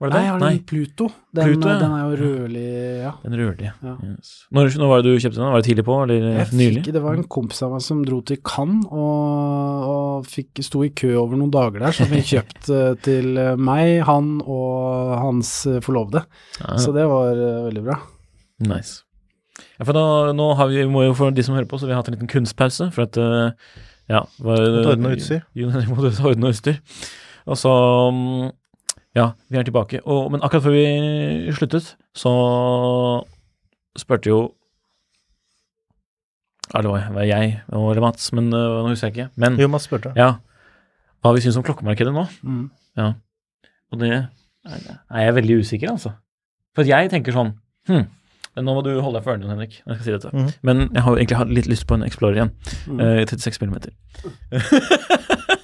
Var det Nei, jeg har den Pluto. Den, Pluto, ja. den er jo rødlig, ja. Den rødlige. Ja. Yes. Når, når var det du kjøpte den? Var det tidlig på, eller Jeg nylig? fikk, det var en kompis av meg som dro til Cannes og, og fikk, sto i kø over noen dager der, som fikk kjøpt eh, til eh, meg, han og hans eh, forlovede. Ja, Så det var eh, veldig bra. Nice. Ja, for nå, nå har vi, må jo for de som hører på, så vi har hatt en liten kunstpause, for at eh, ja, var, ordne utstyr. Måtte ordne utstyr. Og så mm, Ja, vi er tilbake. Og, men akkurat før vi sluttet, så spurte jo Ja, det var, var jeg eller Mats, men øh, nå husker jeg ikke. Men Jo, Mats spurte. ja, hva vi syns om klokkemarkedet nå. Mm. Ja. Og det er er jeg veldig usikker, altså. For jeg tenker sånn hm, men Nå må du holde deg for ørene, Henrik. jeg skal si dette. Mm. Men jeg har egentlig hatt litt lyst på en Explorer igjen. Mm. Uh, 36 millimeter.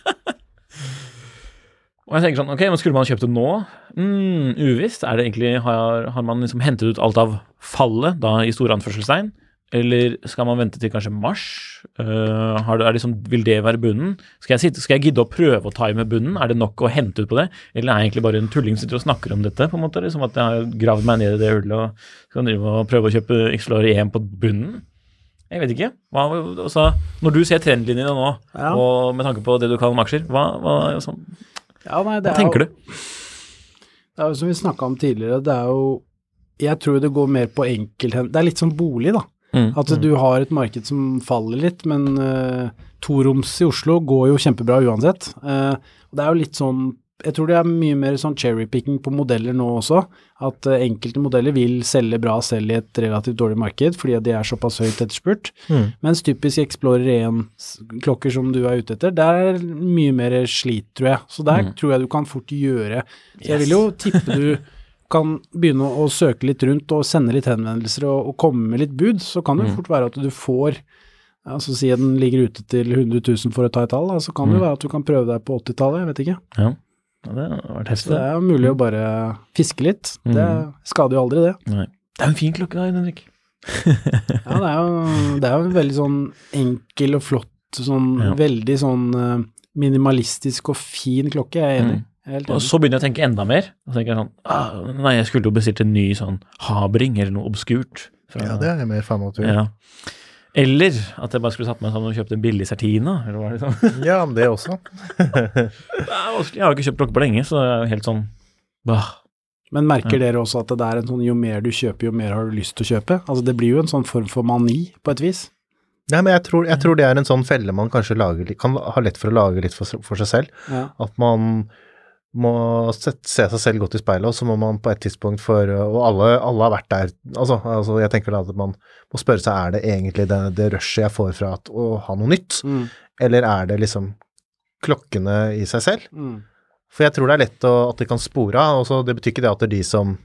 Og jeg tenker sånn, ok, men skulle man kjøpt det nå? Mm, uvisst. Er det egentlig, har, har man liksom hentet ut alt av fallet, da i store anførselstegn? Eller skal man vente til kanskje mars? Uh, har det, er det liksom, vil det være bunnen? Skal jeg, sitte, skal jeg gidde å prøve å time bunnen? Er det nok å hente ut på det? Eller er jeg egentlig bare en tulling som sitter og snakker om dette? på en måte, liksom At jeg har gravd meg ned i det hullet og skal prøve å kjøpe Explorer 1 på bunnen? Jeg vet ikke. Hva, altså, når du ser trendlinjene nå, Ja. og med tanke på det du kaller om aksjer, hva, hva, altså, Ja, nei, hva er tenker jo, du? Det er jo som vi snakka om tidligere, det er jo Jeg tror det går mer på enkelthen... Det er litt som bolig, da. Mm. At du har et marked som faller litt, men uh, toroms i Oslo går jo kjempebra uansett. Uh, det er jo litt sånn Jeg tror det er mye mer sånn cherrypicking på modeller nå også. At uh, enkelte modeller vil selge bra selv i et relativt dårlig marked, fordi de er såpass høyt etterspurt. Mm. Mens typisk Explorer 1-klokker som du er ute etter, der er mye mer slit, tror jeg. Så der Mm. tror jeg du kan fort gjøre Så jeg vil jo tippe du kan begynne å, søke litt rundt og sende litt henvendelser og, og komme med litt bud, så kan det jo fort være at du får Altså si den ligger ute til 100 000 for å ta et tall, så kan det jo være at du kan prøve deg på 80-tallet, jeg vet ikke. Ja. ja, det har vært Så heftig. det er jo mulig å bare fiske litt. Det Mm. skader jo aldri, det. Nei. Det er jo en fin klokke da, Henrik. Ja, det er jo, det er jo en veldig sånn enkel og flott, sånn Ja. veldig sånn eh, minimalistisk og fin klokke, jeg er enig. Mm. Og så begynner jeg å tenke enda mer. Og tenker sånn ah, Nei, jeg skulle jo bestilt en ny sånn Habring eller noe obskurt. fra- Ja, det er jeg mer fan av. Ja. Eller at jeg bare skulle satt meg sammen og kjøpt en billig Sertina. eller hva er det sånn? Ja, men det også. Jeg har jo ikke kjøpt klokke på lenge, så det er jo helt sånn bah. Men merker dere også at det er en sånn jo mer du kjøper, jo mer har du lyst til å kjøpe? Altså det blir jo en sånn form for mani, på et vis. Nei, men jeg tror, jeg tror det er en sånn felle man kanskje lager, kan ha lett for å lage litt for, for seg selv. Ja. At man må se, se seg selv godt i speilet, og så må man på et tidspunkt for Og alle, alle har vært der. Altså, altså jeg tenker da at man må spørre seg er det egentlig det, det rushet jeg får fra at, å ha noe nytt, Mm. eller er det liksom klokkene i seg selv? Mm. For jeg tror det er lett å, at det kan spore av. Det betyr ikke det at det er de som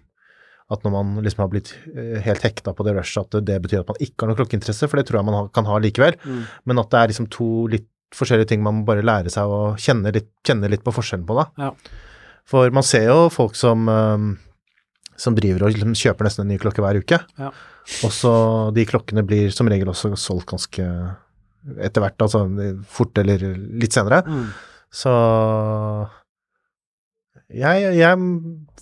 At når man liksom har blitt eh, helt hekta på det rushet, at det, det betyr at man ikke har noe klokkeinteresse, for det tror jeg man kan ha likevel. Mm. Men at det er liksom to litt forskjellige ting man må bare lære seg å kjenne litt, kjenne litt på forskjellen på, da. Ja. For man ser jo folk som um, som driver og liksom kjøper nesten en ny klokke hver uke. Ja. Og så de klokkene blir som regel også solgt ganske etter hvert, altså fort eller litt senere. Mm. Så jeg, jeg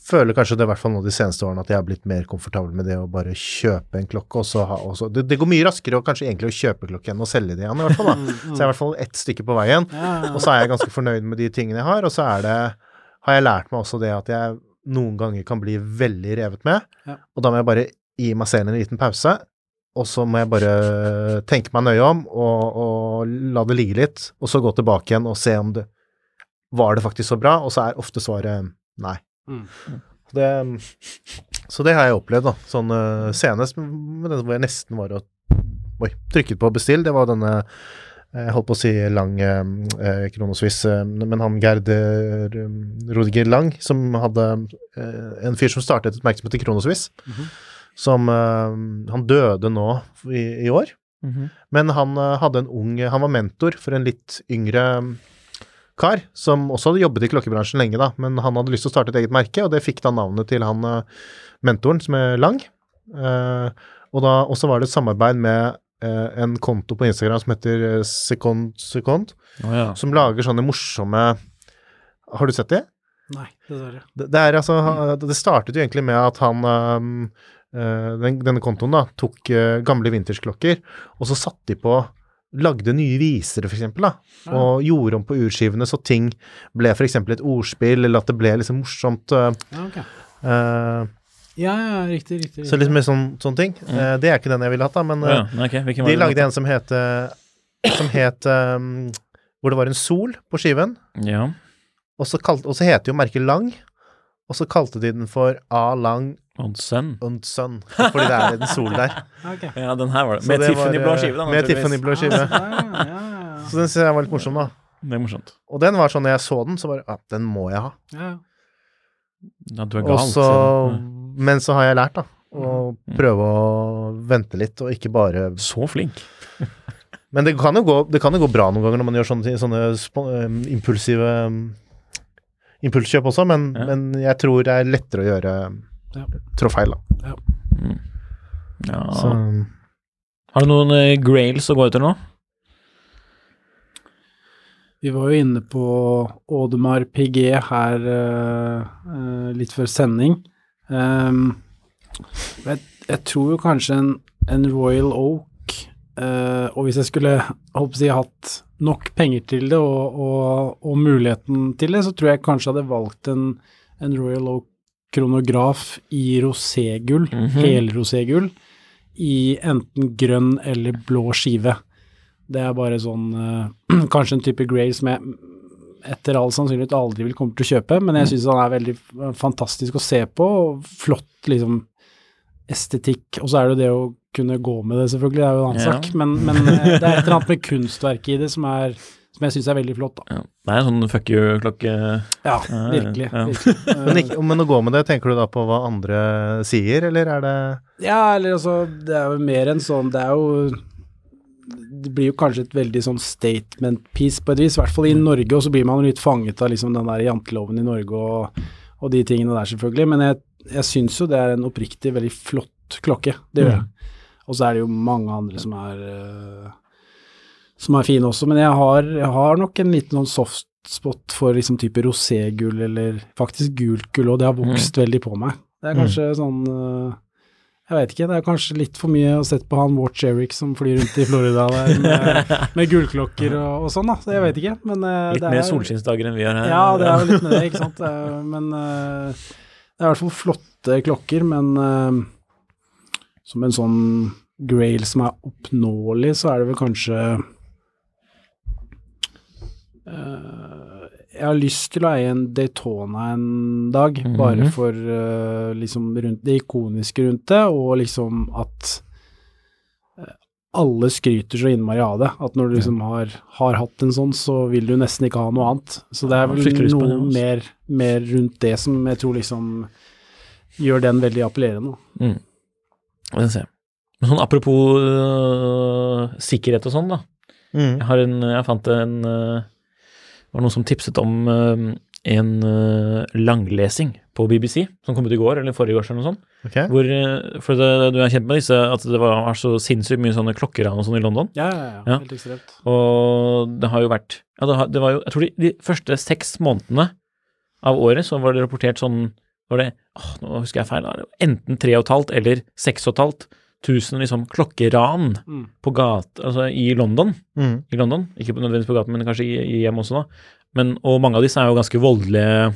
føler kanskje det i hvert fall nå de seneste årene at jeg har blitt mer komfortabel med det å bare kjøpe en klokke, og så ha også Det, det går mye raskere å kanskje egentlig å kjøpe klokke enn å selge det igjen, i hvert fall. da. Så jeg er i hvert fall ett stykke på veien. Og så er jeg ganske fornøyd med de tingene jeg har, og så er det har jeg lært meg også det at jeg noen ganger kan bli veldig revet med, og da må jeg bare gi meg selv en liten pause, og så må jeg bare tenke meg nøye om og, og la det ligge litt, og så gå tilbake igjen og se om det var det faktisk så bra, og så er ofte svaret nei. Mm. Det, så det har jeg opplevd, da. Sånn uh, senest med den hvor jeg nesten var og Oi, trykket på bestill, det var denne jeg holdt på å si lang eh, Kronosvis, eh, men han Gerd eh, Rodiger Lang, som hadde eh, en fyr som startet et merksomhet til Kronosvis, Kronosviss, Mhm. som eh, Han døde nå i, i år, Mhm. men han eh, hadde en ung Han var mentor for en litt yngre mm, kar, som også hadde jobbet i klokkebransjen lenge, da, men han hadde lyst til å starte et eget merke, og det fikk da navnet til han eh, mentoren, som er Lang. Eh, og da også var det et samarbeid med eh, en konto på Instagram som heter Sekond Second Second, Å ja. som lager sånne morsomme Har du sett det? Nei, dessverre. Det, det er altså Det startet jo egentlig med at han um, uh, den, Denne kontoen da tok gamle vintersklokker, og så satte de på Lagde nye visere, for eksempel, da, Ja. og gjorde om på urskivene så ting ble for eksempel et ordspill, eller at det ble liksom morsomt. eh, Ja, ok. eh, Ja, ja, riktig, riktig. så liksom med sånn, sånne ting. Uh, det er ikke den jeg ville hatt, da, men eh, ja. Nei, ok, hvilken var de lagde en som het Som het um, Hvor det var en sol på skiven, Ja. og så, kalte, og så heter jo merket Lang, og så kalte de den for A Lang Onsen. und Sun, fordi det er en sol der. Ja. Ja, den her var det. Med Tiffany-blå eh, skive, da. Med. Tiffany-blå skive. Ja, ja, ja, ja. Så den synes jeg var litt morsom, da. Det er morsomt. Og den var sånn, når jeg så den, så bare Ja, den må jeg ha. Ja, ja. Ja, du er gal. så så- Men så har jeg lært, da. Å prøve å vente litt, og ikke bare Så flink. Men det kan jo gå, det kan jo gå bra noen ganger når man gjør sånne, sånne spo- um, impulsive um, impulskjøp også, men, Ja. men jeg tror det er lettere å gjøre Ja. trå feil, da. Ja. Så, Har du noen uh, grails å gå etter nå? Vi var jo inne på Audemars PG her uh, uh, litt før sending. Um, jeg, jeg tror jo kanskje en, en Royal Oak, eh, og hvis jeg skulle holdt på å si, hatt nok penger til det og, og, og muligheten til det, så tror jeg kanskje jeg hadde valgt en, en Royal Oak kronograf i roségull, Mhm. helroségull, i enten grønn eller blå skive. Det er bare sånn uh, Kanskje en type Grey som jeg etter all sannsynlighet aldri vil komme til å kjøpe, men jeg syns han er veldig fantastisk å se på, og flott liksom estetikk. Og så er det jo det å kunne gå med det, selvfølgelig, det er jo en annen Ja. sak, men, men eh, det er et eller annet med kunstverket i det som, er, som jeg syns er veldig flott, da. Ja. Det er en sånn fuck you-klokke. Ja, ja, virkelig. ja. virkelig. men, ikke, men å gå med det, tenker du da på hva andre sier, eller er det Ja, eller altså, det er jo mer enn sånn, det er jo det blir jo kanskje et veldig sånn statement piece på et vis, i hvert fall i Norge, og så blir man litt fanget av liksom den der janteloven i Norge og, og de tingene der selvfølgelig, men jeg, jeg syns jo det er en oppriktig veldig flott klokke, det gjør jeg. Og så er det jo mange andre som er eh, som er fine også, men jeg har, jeg har nok en liten sånn soft spot for liksom type roségull eller faktisk gult gull, og det har vokst veldig på meg. Det er kanskje sånn eh, jeg vet ikke, det er kanskje litt for mye å sette på han Watch Eric som flyr rundt i Florida der med, med gullklokker og, og sånn, da. Så jeg vet ikke. Men eh, Litt det mer er, solskinnsdager enn vi har her. Ja, det er jo litt med det, ikke sant. Men det er i hvert fall flotte klokker, men som en sånn grail som er oppnåelig, så er det vel kanskje uh, jeg har lyst til å eie en Daytona en dag, bare Mhm. for uh, liksom rundt, det ikoniske rundt det, og liksom at eh, alle skryter så innmari av det. At når du liksom har, har hatt en sånn, så vil du nesten ikke ha noe annet. Så det er vel noe mer, mer rundt det som jeg tror liksom gjør den veldig appellerende. Mm. Vi får se. Men sånn apropos uh, sikkerhet og sånn, da. mm. Jeg, har en, jeg fant en uh, Det var noen som tipset om uh, en langlesing på BBC, som kom ut i går, eller forrige år, eller noe sånt. Okay. Hvor, for det, du er kjent med disse, at det var, var så sinnssykt mye sånne klokkeran og sånn i London. Ja, ja, ja. Ja. Helt ekstremt. Og det har jo vært ja, det, har, det var jo Jeg tror de, de første seks månedene av året så var det rapportert sånn var det, åh, Nå husker jeg feil. da, tre og Enten 3500 eller 6500 tusen liksom, klokkeran Mm. på gata, altså i London. Mm. I London. Ikke nødvendigvis på gaten, men kanskje i, i hjem også, da. Men, og mange av disse er jo ganske voldelige,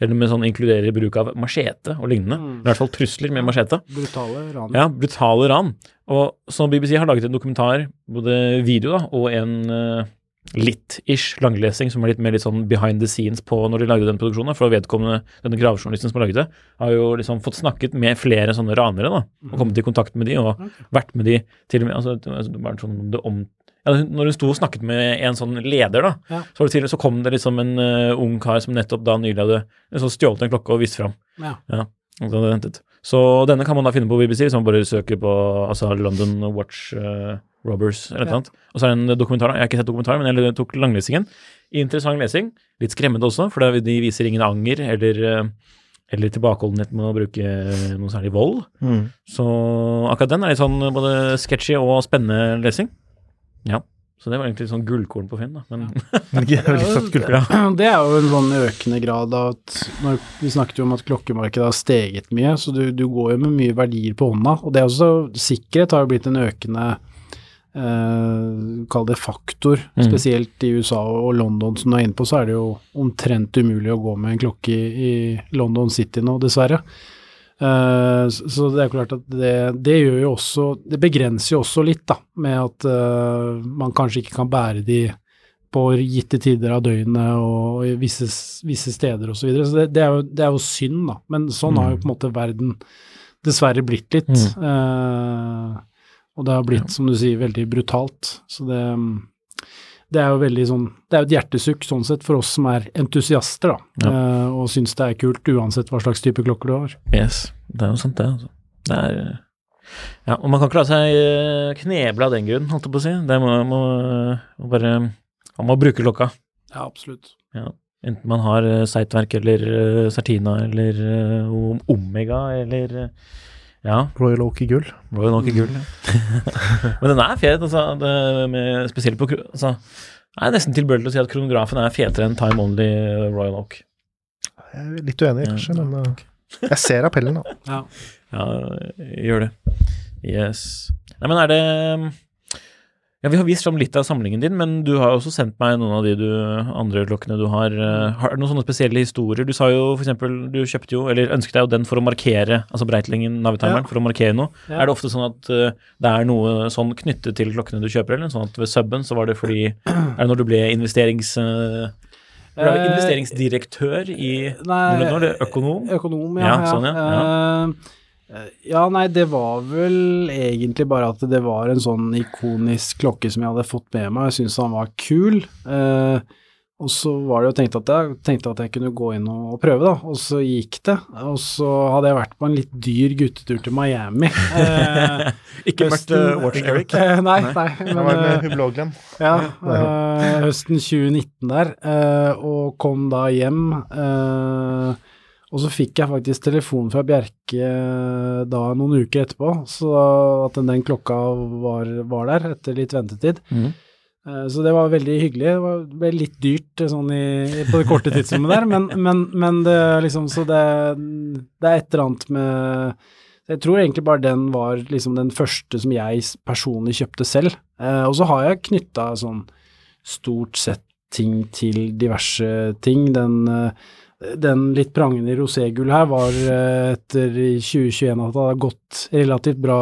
eller med sånn inkluderer bruk av machete og lignende. Mm. I hvert fall trusler med machete. Brutale ran. Ja, brutale ran. Og så BBC har laget en dokumentar, både video da, og en eh, litt-ish langlesing, som er litt mer litt sånn behind the scenes på når de lagde den produksjonen. For vedkommende, denne gravejournalisten som har laget det, har jo liksom fått snakket med flere sånne ranere, da. Og kommet i kontakt med de, og vært med de til og med altså, det var- var sånn det om, ja, Når hun sto og snakket med en sånn leder, da, Ja. så, var til, så kom det liksom en uh, ung kar som nettopp da nylig hadde liksom stjålet en klokke og vist fram. Ja. Ja, så denne kan man da finne på BBC, hvis man bare søker på altså London Watch eh, Robbers eller noe Ja. annet. Og så er det en dokumentar, jeg har ikke sett dokumentaren, men jeg tok langlesingen. Interessant lesing, litt skremmende også, for de viser ingen anger eller, eh, eller tilbakeholdenhet med å bruke noe særlig vold. Mm. Så akkurat den er litt sånn både sketchy og spennende lesing. Ja, så det var egentlig sånn gullkorn på Finn, da. Men Litt sånn. Ja. Det er jo en sånn økende grad av at når, Vi snakket jo om at klokkemarkedet har steget mye, så du, du går jo med mye verdier på hånda. Og det er også Sikkerhet har jo blitt en økende eh, Kall det faktor. Mm. Spesielt i USA og London, som du er inne på, så er det jo omtrent umulig å gå med en klokke i, i London City nå, dessverre. Eh, så det er klart at det, det gjør jo også Det begrenser jo også litt, da, med at eh, man kanskje ikke kan bære de på gitte tider av døgnet og i visse, visse steder osv. Så, videre. så det, det, er jo, det er jo synd, da. Men sånn har jo på en måte verden dessverre blitt litt. Eh, og det har blitt, som du sier, veldig brutalt. Så det, det er jo veldig sånn Det er jo et hjertesukk sånn sett for oss som er entusiaster, da. eh, og syns det er kult uansett hva slags type klokker du har. yes, det er jo sant, det. altså. Det er Ja, og man kan ikke la seg eh, kneble av den grunn, holdt jeg på å si. Det må, må, må bare Man må bruke klokka. Ja, absolutt. Ja. Enten man har uh, Seitverk eller sertina eller eh, Omega eller eh, Ja, Royal Oak i gull. Royal Oak i gull. Ja. Men den er fet, altså. Det med, spesielt på altså, Jeg er nesten tilbøyelig til å si at kronografen er fetere enn Time Only Royal Oak. Jeg er litt uenig, Ja, kanskje, men okay. jeg ser appellen, da. Ja. Ja, gjør det. Yes. Nei, men er det Ja, vi har vist fram litt av samlingen din, men du har også sendt meg noen av de du, andre klokkene du har. eh, Har du noen sånne spesielle historier? Du sa jo eksempel, du kjøpte jo, eller ønsket deg jo den for å markere, altså Breitlingen Navitimeren, Ja. for å markere noe. Ja. Er det ofte sånn at eh, det er noe sånn knyttet til klokkene du kjøper, eller sånn at ved subben så var det fordi Er det når du ble investerings... eh, du er investeringsdirektør i Nei, det økonom? Økonom, ja. Ja, sånn, ja. Eh, ja, nei, det var vel egentlig bare at det var en sånn ikonisk klokke som jeg hadde fått med meg, jeg syntes han var kul. Eh, og så var det jo tenkt at jeg tenkte at jeg kunne gå inn og, og prøve, da, og så gikk det. Og så hadde jeg vært på en litt dyr guttetur til Miami. Eh, Ikke vært eh, Watch Eric? Eh, nei, nei. Jeg men, var eh, med Hublåglen. ja, øh, høsten 2019 der, og kom da hjem. øh, og så fikk jeg faktisk telefon fra Bjerke øh, da noen uker etterpå, så at den, den klokka var, var der etter litt ventetid. Mhm. Eh, Så det var veldig hyggelig. Det var, ble litt dyrt eh, sånn i, på det korte tidsrommet der, men, men, men det liksom Så det, det er et eller annet med Jeg tror egentlig bare den var liksom den første som jeg personlig kjøpte selv. Eh, og så har jeg knytta sånn stort sett ting til diverse ting. Den, eh, den litt prangende roségull her var eh, etter i 2021 at det hadde gått relativt bra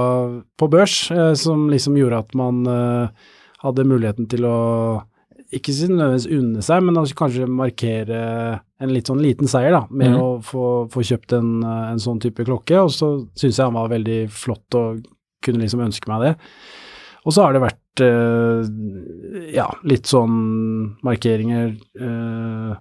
på børs, eh, som liksom gjorde at man eh, hadde muligheten til å ikke nødvendigvis unne seg, men altså kanskje markere en litt sånn liten seier da, med mm. å få, få kjøpt en, en sånn type klokke. Og så syns jeg han var veldig flott og kunne liksom ønske meg det. Og så har det vært øh, ja, litt sånn markeringer eh,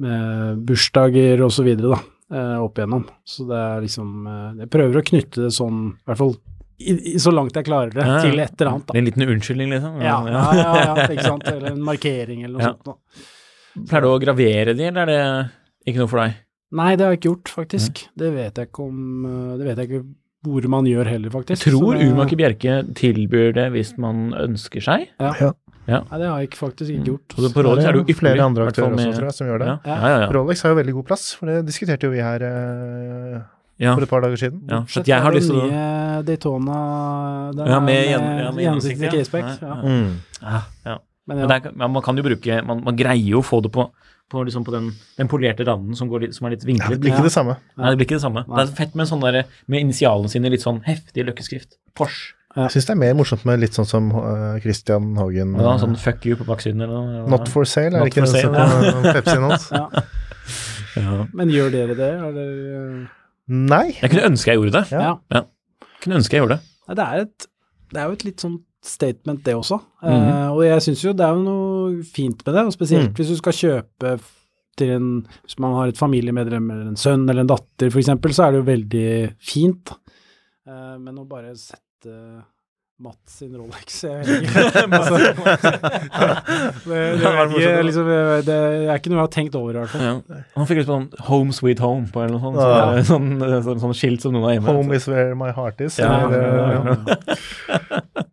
med bursdager og så videre, da, eh, opp igjennom. Så det er liksom eh, Jeg prøver å knytte det sånn, i hvert fall i, i, så langt jeg klarer det, Ja, til et eller annet, da. En liten unnskyldning, liksom? Ja, ja, ja, ja, ikke sant. Eller en markering eller noe Ja. sånt. Da. Pleier du å gravere de, eller er det ikke noe for deg? Nei, det har jeg ikke gjort, faktisk. Det vet jeg ikke om eh, Det vet jeg ikke hvor man gjør heller, faktisk. Jeg tror Urmaker Bjerke tilbyr det hvis man ønsker seg. Ja. Ja. Ja. Nei, det har jeg ikke, faktisk ikke gjort. Mm. på Rolex er det jo flere andre aktører med... også, tror jeg, som gjør det. Ja, ja, ja. ja. Rolex har jo veldig god plass, for det diskuterte jo vi her eh, ja. for et par dager siden. ja. Så jeg har lyst til å Daytona den Ja, er med gjen- ja, med gjennomsiktig, ja. caseback. Ja, Ja. ja. Mm. ja, ja. Men Men, ja, er, man kan jo bruke Man, man greier jo å få det på, på, liksom på den, den polerte randen som, går litt, som er litt Ja, vinklet. det blir ikke det samme. Nei, det blir ikke det samme. Nei. Det er fett med en sånn der, med initialene sine litt sånn heftig løkkeskrift. Porsche. Jeg syns det er mer morsomt med litt sånn som eh, Christian Hagen. ja, eh, sånn fuck you på baksiden eller noe. Not for sale, er det ikke det som på Pepsien hans? ja. Ja. Men gjør dere det? Eller, Nei. Jeg kunne ønske jeg gjorde det. Ja. ja. Kunne ønske jeg gjorde det. Det, er et, det er jo et litt sånn statement, det også. Mm -hmm. uh, og jeg syns jo det er jo noe fint med det, og spesielt Mm. hvis du skal kjøpe til en Hvis man har et familiemedlem eller en sønn eller en datter, f.eks., så er det jo veldig fint. Eh, men å bare sette Mats sin Rolex jeg det, er ikke, noe jeg har tenkt over, i hvert fall. Ja. Han fikk litt sånn Home Sweet Home på eller noe sånt. Ja. Sånn, sånn, sånn, sånn skilt som noen har hjemme. Home is where my heart is. Ja, eller, ja, ja, eh, Ja.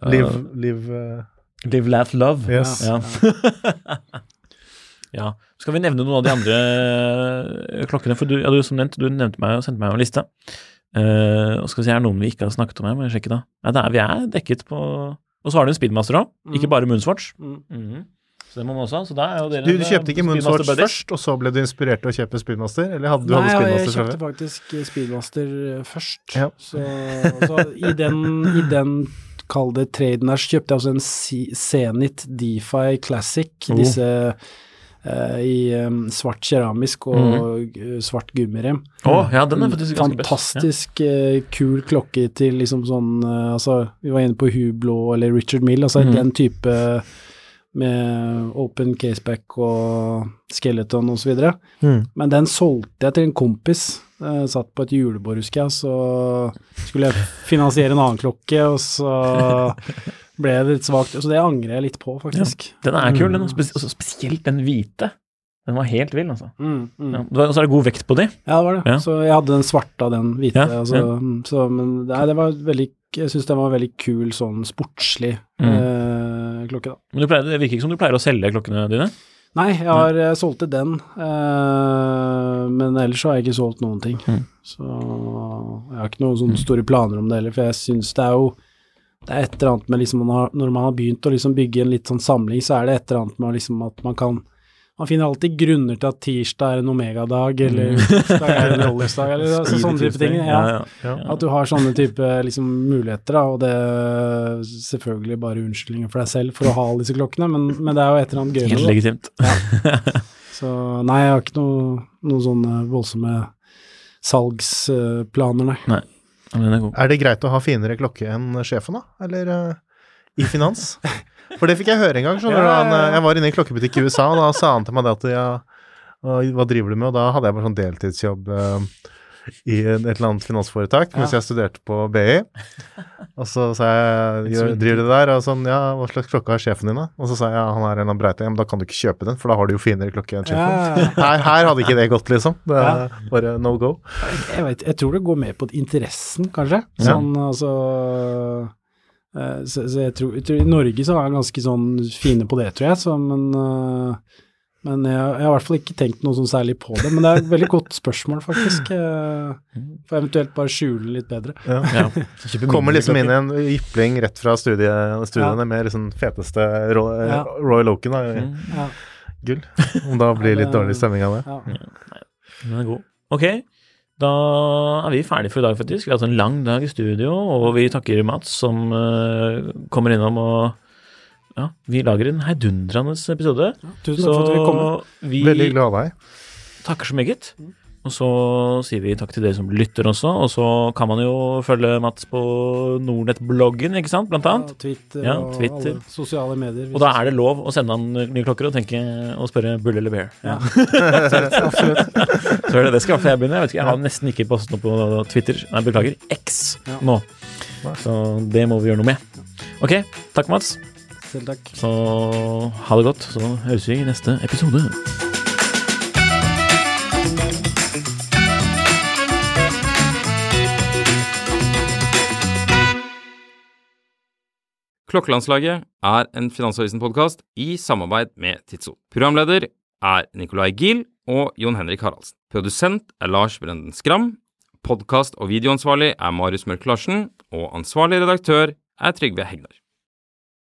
Live, live uh, Live, laugh, love. Yes. Ja. ja. Skal vi nevne noen av de andre eh, klokkene? For du, ja, du som nevnt, du nevnte meg og sendte meg en liste. Eh, og skal vi si, er det noen vi ikke har snakket om her? Må jeg sjekke da. Nei, det er, vi er dekket på Og så har du en Speedmaster òg, ikke Mm. bare Moonswatch. Mm. Mhm. Så det må man også ha. Så da er jo dere Du, du kjøpte ikke Moonswatch først, og så ble du inspirert til å kjøpe Speedmaster? Eller hadde du Nei, hadde jeg Speedmaster fra kjøpte før? faktisk Speedmaster eh, først. Ja. Så, så i den, i den kall det traden her, så kjøpte jeg også en Zenit DeFi Classic. Oh. Disse eh, i em, svart keramisk og mm. svart gummirem. Å, ja, den er faktisk ganske. Fantastisk eh, kul klokke til liksom sånn eh, Altså, vi var inne på Hublot eller Richard Mill, altså mm. den type med open caseback og skeleton videre. Mm. Men den solgte jeg til en kompis. Jeg satt på et julebord, husker jeg, så skulle jeg finansiere en annen klokke, og så ble det litt svakt. Så det angrer jeg litt på, faktisk. Ja, den er kul, den. og spes spesielt den hvite. Den var helt vill, altså. Mm, mm. Ja. Og så er det god vekt på de. Ja, det var det. Ja. Så jeg hadde den svarte av den hvite. Ja, altså, ja. mm, Så, men nei, det var veldig Jeg syns den var veldig kul, sånn sportslig Mm. eh, klokke, da. Men du pleier, det virker ikke som du pleier å selge klokkene dine. Nei, jeg har eh, solgt til den, eh, men ellers så har jeg ikke solgt noen ting. Mm. Så jeg har ikke noen sånne store planer om det heller, for jeg syns det er jo det er et eller annet med liksom man har, Når man har begynt å liksom bygge en litt sånn samling, så er det et eller annet med liksom at man kan Man finner alltid grunner til at tirsdag er en omegadag, eller tirsdag er en rollesdag, eller altså, sånne type ting. Ja. Ja, ja. At du har sånne type liksom, muligheter, da, og det er selvfølgelig bare unnskyldninger for deg selv for å ha alle disse klokkene, men, men det er jo et eller annet gøy Helt legitimt. Så nei, jeg har ikke noe, noe sånne voldsomme salgsplaner, nei. Den er god. Er det greit å ha finere klokke enn sjefen, da? Eller uh, i finans? For det fikk jeg høre en gang. skjønner Ja, du. ja, Han, eh, Jeg var inne i en klokkebutikk i USA, og da sa han til meg det at ja, hva driver du med? Og da hadde jeg bare sånn deltidsjobb eh, i et eller annet finansforetak mens jeg studerte på BI. Og så sa jeg gjør, driver du det der? Og sånn, ja, hva slags klokke har sjefen din, da? Og så sa jeg ja, han er en av Breite. Ja, men da kan du ikke kjøpe den, for da har du jo finere klokke enn sjefen. Her, her hadde ikke det gått, liksom. Det er bare no go. jeg, vet, jeg tror det går mer på interessen, kanskje. Sånn, altså eh, så, så jeg, tror, jeg tror I Norge så er jeg ganske sånn fine på det, tror jeg. Så, men eh, men jeg, jeg har i hvert fall ikke tenkt noe sånn særlig på det. Men det er et veldig godt spørsmål, faktisk. For eventuelt bare skjule den litt bedre. Ja. Ja. Kommer liksom inn i en jypling rett fra studie, studiene Ja. med liksom feteste Ro Ja. Roy Loken. da, Mm, Ja, gull. Om da blir litt dårlig stemning av det. ja. Den er god. Ok, da er vi ferdige for i dag, faktisk. Vi har hatt en lang dag i studio, og vi takker Mats som eh, kommer innom og ja, vi lager en heidundrende episode. Tusen takk for at vi kom. vi Veldig glad av deg. takker så meget. Og så sier vi takk til dere som lytter også, og så kan man jo følge Mats på Nordnett-bloggen, ikke sant, blant annet. Ja, Twitter Ja, og alle sosiale medier. Og da er det lov å sende han nye klokker og tenke og spørre bull eller bear. Ja. Så er det, det skal i jeg begynne. Jeg vet ikke, jeg har nesten ikke postet noe på Twitter. Nei, beklager. X Ja. nå. Så det må vi gjøre noe med. Ok, takk Mats. Selv takk. Så ha det godt. Så høres vi i neste episode. Klokkelandslaget er en Finansavisen-podkast i samarbeid med Tidso. Programleder er Nicolai Giel og Jon Henrik Haraldsen. Produsent er Lars Brenden Skram. Podkast- og videoansvarlig er Marius Mørk Larsen. Og ansvarlig redaktør er Trygve Hegnar.